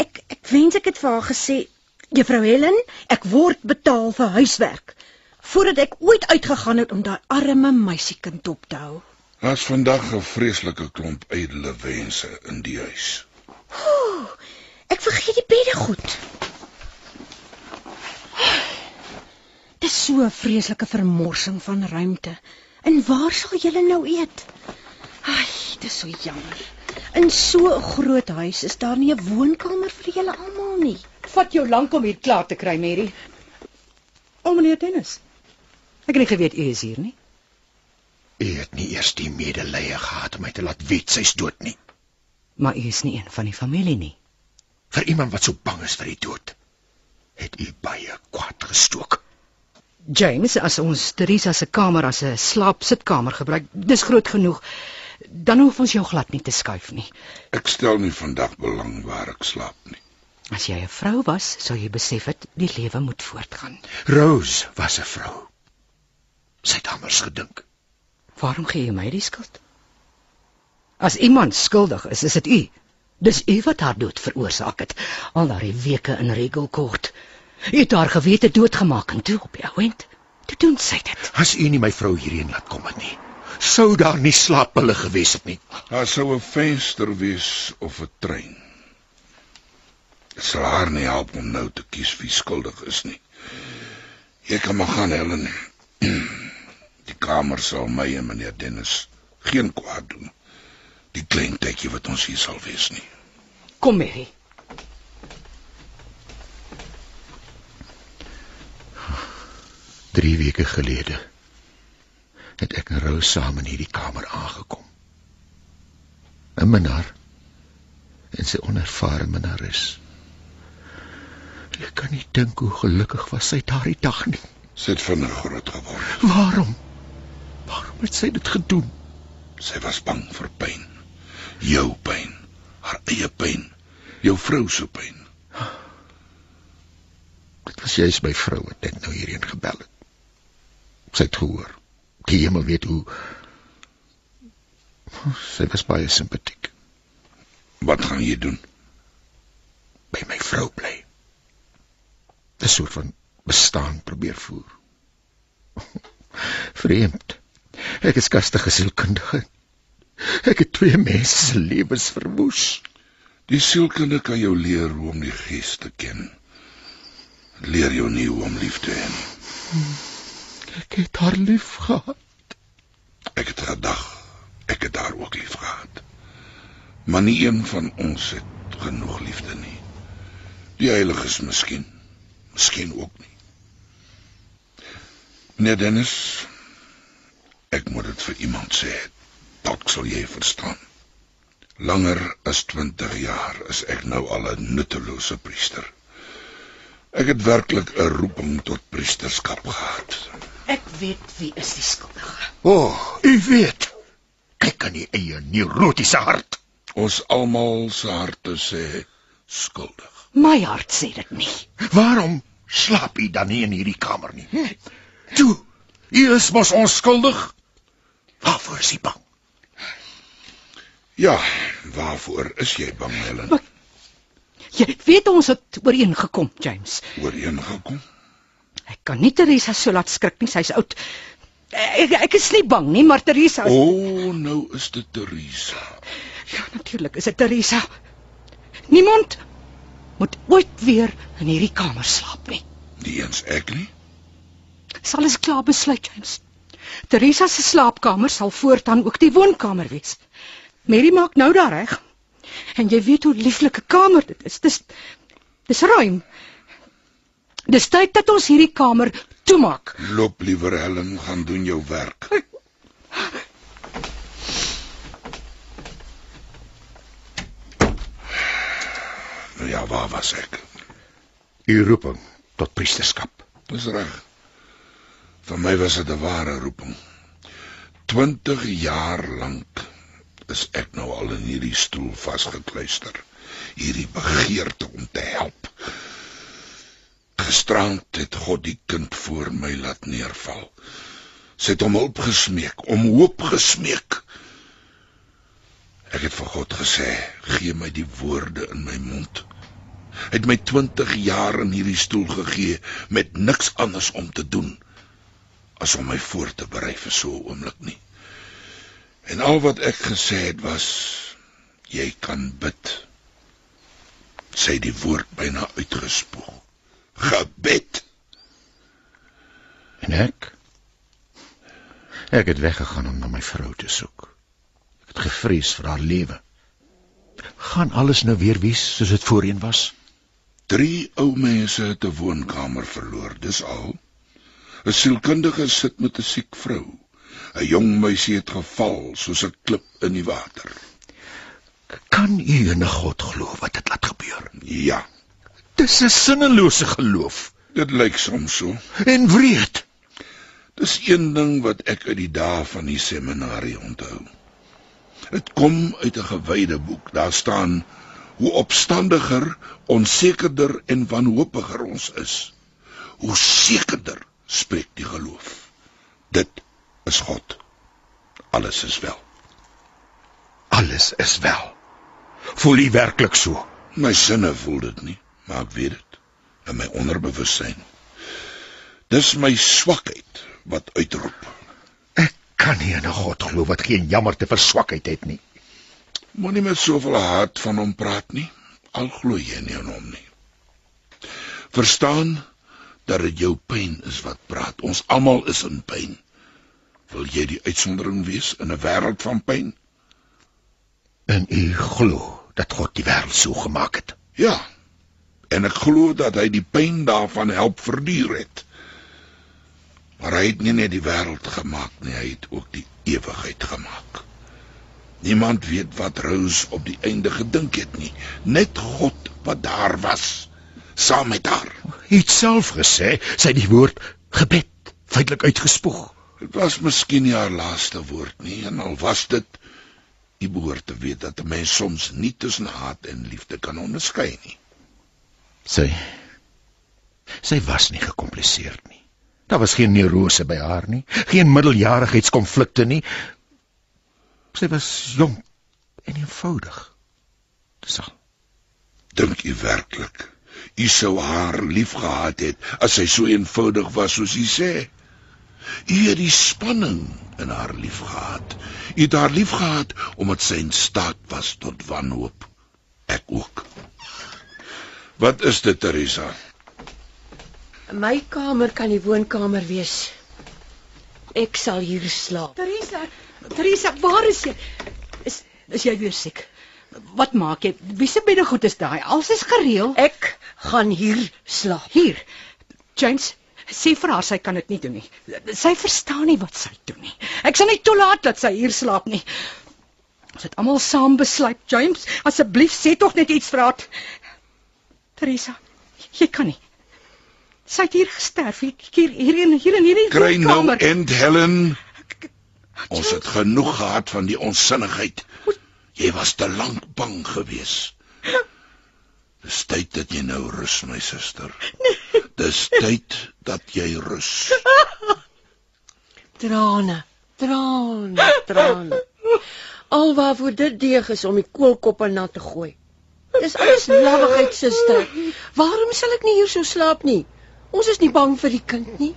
Ek ek wens ek het vir haar gesê, Juffrou Helen, ek word betaal vir huiswerk voordat ek ooit uitgegaan het om daai arme meisiekind dop te hou. Daar's vandag 'n vreeslike klomp ydelle wense in die huis. Ek vergeet die bedde goed. Dis so 'n vreeslike vermorsing van ruimte. En waar sal julle nou eet? Ai, dis so jammer. In so 'n groot huis is daar nie 'n woonkamer vir julle almal nie. Vat jou lank om hier klaar te kry, Mary. O, meneer Dennis. Ek het nie geweet u is hier nie. U het nie eers die medelee gehad om my te laat weet sy's dood nie. Maar u is nie een van die familie nie. Vir iemand wat so bang is vir die dood, het u baie kwaad gestook. James, as ons Teresa se kamer as 'n slaapsitkamer gebruik, dis groot genoeg. Dan hoef ons jou glad nie te skuif nie. Ek stel nie vandag belang waar ek slaap nie. As jy 'n vrou was, sou jy besef het die lewe moet voortgaan. Rose was 'n vrou. Sy het anders gedink. Waarom gee jy my die skuld? As iemand skuldig is, is dit u. Dis u wat haar dood veroorsaak het. Al daardie weke in regelkort. U het haar gewete doodgemaak en toe op die ouend. Toe doen sy dit. As u nie my vrou hierheen laat kom het nie, sou daar nie slaappille gewees het nie. Daar sou 'n venster wees of 'n trein. Dit sal haar nie help om nou te kies wie skuldig is nie. Jy kan maar gaan, Helen. *clears throat* Die kamer sal my en meneer Dennis geen kwaad doen. Die klein tydjie wat ons hier sal wees nie. Kom, Mary. Drie weke gelede het ek en Rose saam in hierdie kamer aangekom. 'n Minnaar en sy onervare minnares. Ek kan nie dink hoe gelukkig was sy daardie dag nie. Sy het vinnig groot geword. Waarom? Het sy dit gedoen? Sy was bang vir pyn. Jou pyn, haar eie pyn, jou vrou se pyn. Dit was juis my vrou wat net nou hierheen gebel het. Sy het gehoor. Die hemel weet hoe. Sy was baie simpatiek. Wat gaan jy doen? By my vrou bly. 'n soort van bestaan probeer voer. *laughs* Vreemd. Ek is kastige sielkundige. Ek het twee mense se lewens verwoes. Die sielkunde kan jou leer hoe om die gees te ken. Het Leer jou nie hoe om lief te hê nie. Ek het haar lief gehad. Ek het gedag ek het haar ook lief gehad. Maar nie een van ons het genoeg liefde nie. Die heiliges miskien, miskien ook nie. Meneer Dennis, ek moet dit vir iemand sê. Dalk sal jy verstaan. Langer as 20 jaar is ek nou al 'n nuttelose priester. Ek het werklik 'n roeping tot priesterskap gehad. Ek weet wie is die skuldige. O, oh, u weet. Kyk aan die eie neurotiese hart. Ons almal se harte sê skuldig. My hart sê dit nie. Waarom slaap u dan nie in hierdie kamer nie? Toe, u is mos onskuldig. Waarvoor is u bang? Ja, waarvoor is jy bang, Helen? Maar- Jy weet ons het ooreengekom, James. Ooreengekom? Ek kan nie Teresa so laat skrik nie, sy's oud. Ek ek is nie bang nie, maar Teresa O, is... oh, nou is dit Teresa. Ja, natuurlik is dit Teresa. Niemand moet ooit weer in hierdie kamer slaap nie. Nie eens ek nie. Sal ons klaar besluit, James. Teresa se slaapkamer sal voortaan ook die woonkamer wees. Mary maak nou daar reg. En jy weet hoe lieflike kamer dit is. Dis dis ruim. Dis tyd dat ons hierdie kamer toemaak. Loop liewer Helen, gaan doen jou werk. Nou ja, waar was ek? U roeping tot priesterskap. Dis reg. Vir my was dit 'n ware roeping. 20 jaar lank is ek nou al in hierdie stoel vasgekluister. Hierdie begeerte om te help. Gisterand het God die kind voor my laat neerval. Sy het om hulp gesmeek, om hoop gesmeek. Ek het vir God gesê, gee my die woorde in my mond. Hy het my 20 jaar in hierdie stoel gegee met niks anders om te doen as om my voor te berei vir so 'n oomblik nie. En al wat ek gesê het was jy kan bid. Sy die woord byna uitgespoeg. Gebed. En ek ek het weggegaan om na my vrou te soek. Ek het gevrees vir haar lewe. Gaan alles nou weer wees soos dit voorheen was? Drie ou mense het 'n woonkamer verloor, dis al. 'n Sielkundige sit met 'n siek vrou. 'n Jong meisie het geval soos 'n klip in die water. Kan u in 'n God glo wat dit laat gebeur? Ja, Dis 'n sinnelose geloof dit lyk soms so. en wreed. Dis een ding wat ek uit die dae van die seminarie onthou. Dit kom uit 'n gewyde boek. Daar staan hoe opstandiger, onsekerder en wanhopiger ons is, hoe sekerder spreek die geloof. Dit is God. Alles is wel. Alles is wel. Voel u werklik so? My sinne voel dit nie, maar ek weet dit in my onderbewussyn. Dis my swakheid wat uitroep. Ek kan nie in 'n God glo wat geen jammerte vir swakheid het nie. Moenie met soveel haat van hom praat nie, al glo jy nie aan hom nie. Verstaan dat dit jou pyn is wat praat. Ons almal is in pyn. Wil jy die uitsondering wees in 'n wêreld van pyn? En u glo dat God die wêreld so gemaak het. Ja. En ek glo dat hy die pyn daarvan help verduur het. Maar hy het nie net die wêreld gemaak nie, hy het ook die ewigheid gemaak. Niemand weet wat Rose op die einde gedink het nie, net God wat daar was saam met haar. U het self gesê sy die woord gebed feitelik uitgespoeg. Dit was miskien nie haar laaste woord nie, en al was dit, jy behoort te weet dat 'n mens soms nie tussen haat en liefde kan onderskei nie. Sy sy was nie gekompliseerd nie. Daar was geen neurose by haar nie, geen middeljarigheidskonflikte nie. Sy was jong en eenvoudig. Dis al. Dink u werklik u sou haar liefgehad het as sy so eenvoudig was soos u sê? U het die spanning in haar liefgehad. U het haar liefgehad omdat sy in staat was tot wanhoop. Ek ook. Wat is dit, Teresa? My kamer kan die woonkamer wees. Ek sal hier slaap. Teresa, Teresa, waar is jy? Is is jy weer siek? Wat maak jy? Wie se beddegoed is daai? Alles is gereël. Ek gaan hier slaap. Hier. James, sê vir haar sy kan dit nie doen nie. Sy verstaan nie wat sy doen nie. Ek sal nie toelaat dat sy hier slaap nie. Ons het almal saam besluit, James, asseblief sê tog net iets vir haar. Teresa, jy kan nie. Sy het hier gesterf, hier hier hier in hier in hierdie Kry nou kamer. end Helen. Ons het genoeg gehad van die onsinnigheid. Jy was te lank bang gewees. Dis tyd dat jy nou rus, my suster. Dis tyd dat jy rus. *laughs* Trane, trane, trane. Alwaarvoor dit deeg is om die koolkoppe nat te gooi. Dis alles lawwigheid, suster. Waarom sal ek nie hier so slaap nie? Ons is nie bang vir die kind nie.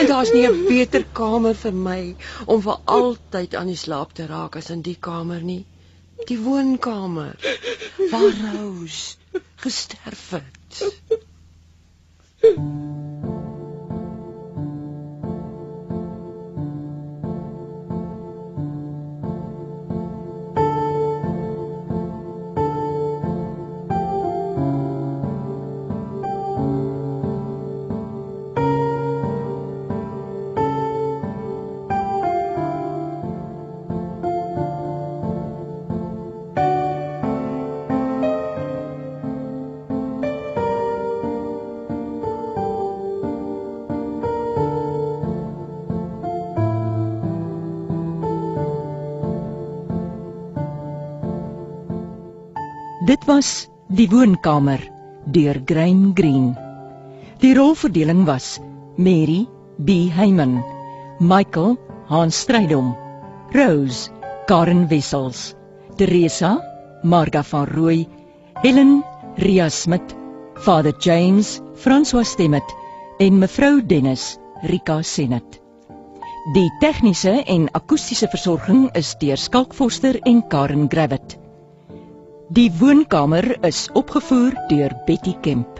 En daar's nie 'n beter kamer vir my om vir altyd aan die slaap te raak as in die kamer nie. Die woonkamer waar Rose gesterf het. *laughs* Dit was Die woonkamer deur Graeme Green. Die rolverdeling was Mary B Heyman, Michael Hans Strydom, Rose Karen Wessels, Teresa Marga van Rooi, Helen Ria Smit, Vader James François Stemmet en mevrou Dennis Rika Senet. Die tegniese en akoestiese versorging is deur Skalk Forster en Karen Gravett. Die woonkamer is opgevoer deur Betty Kemp.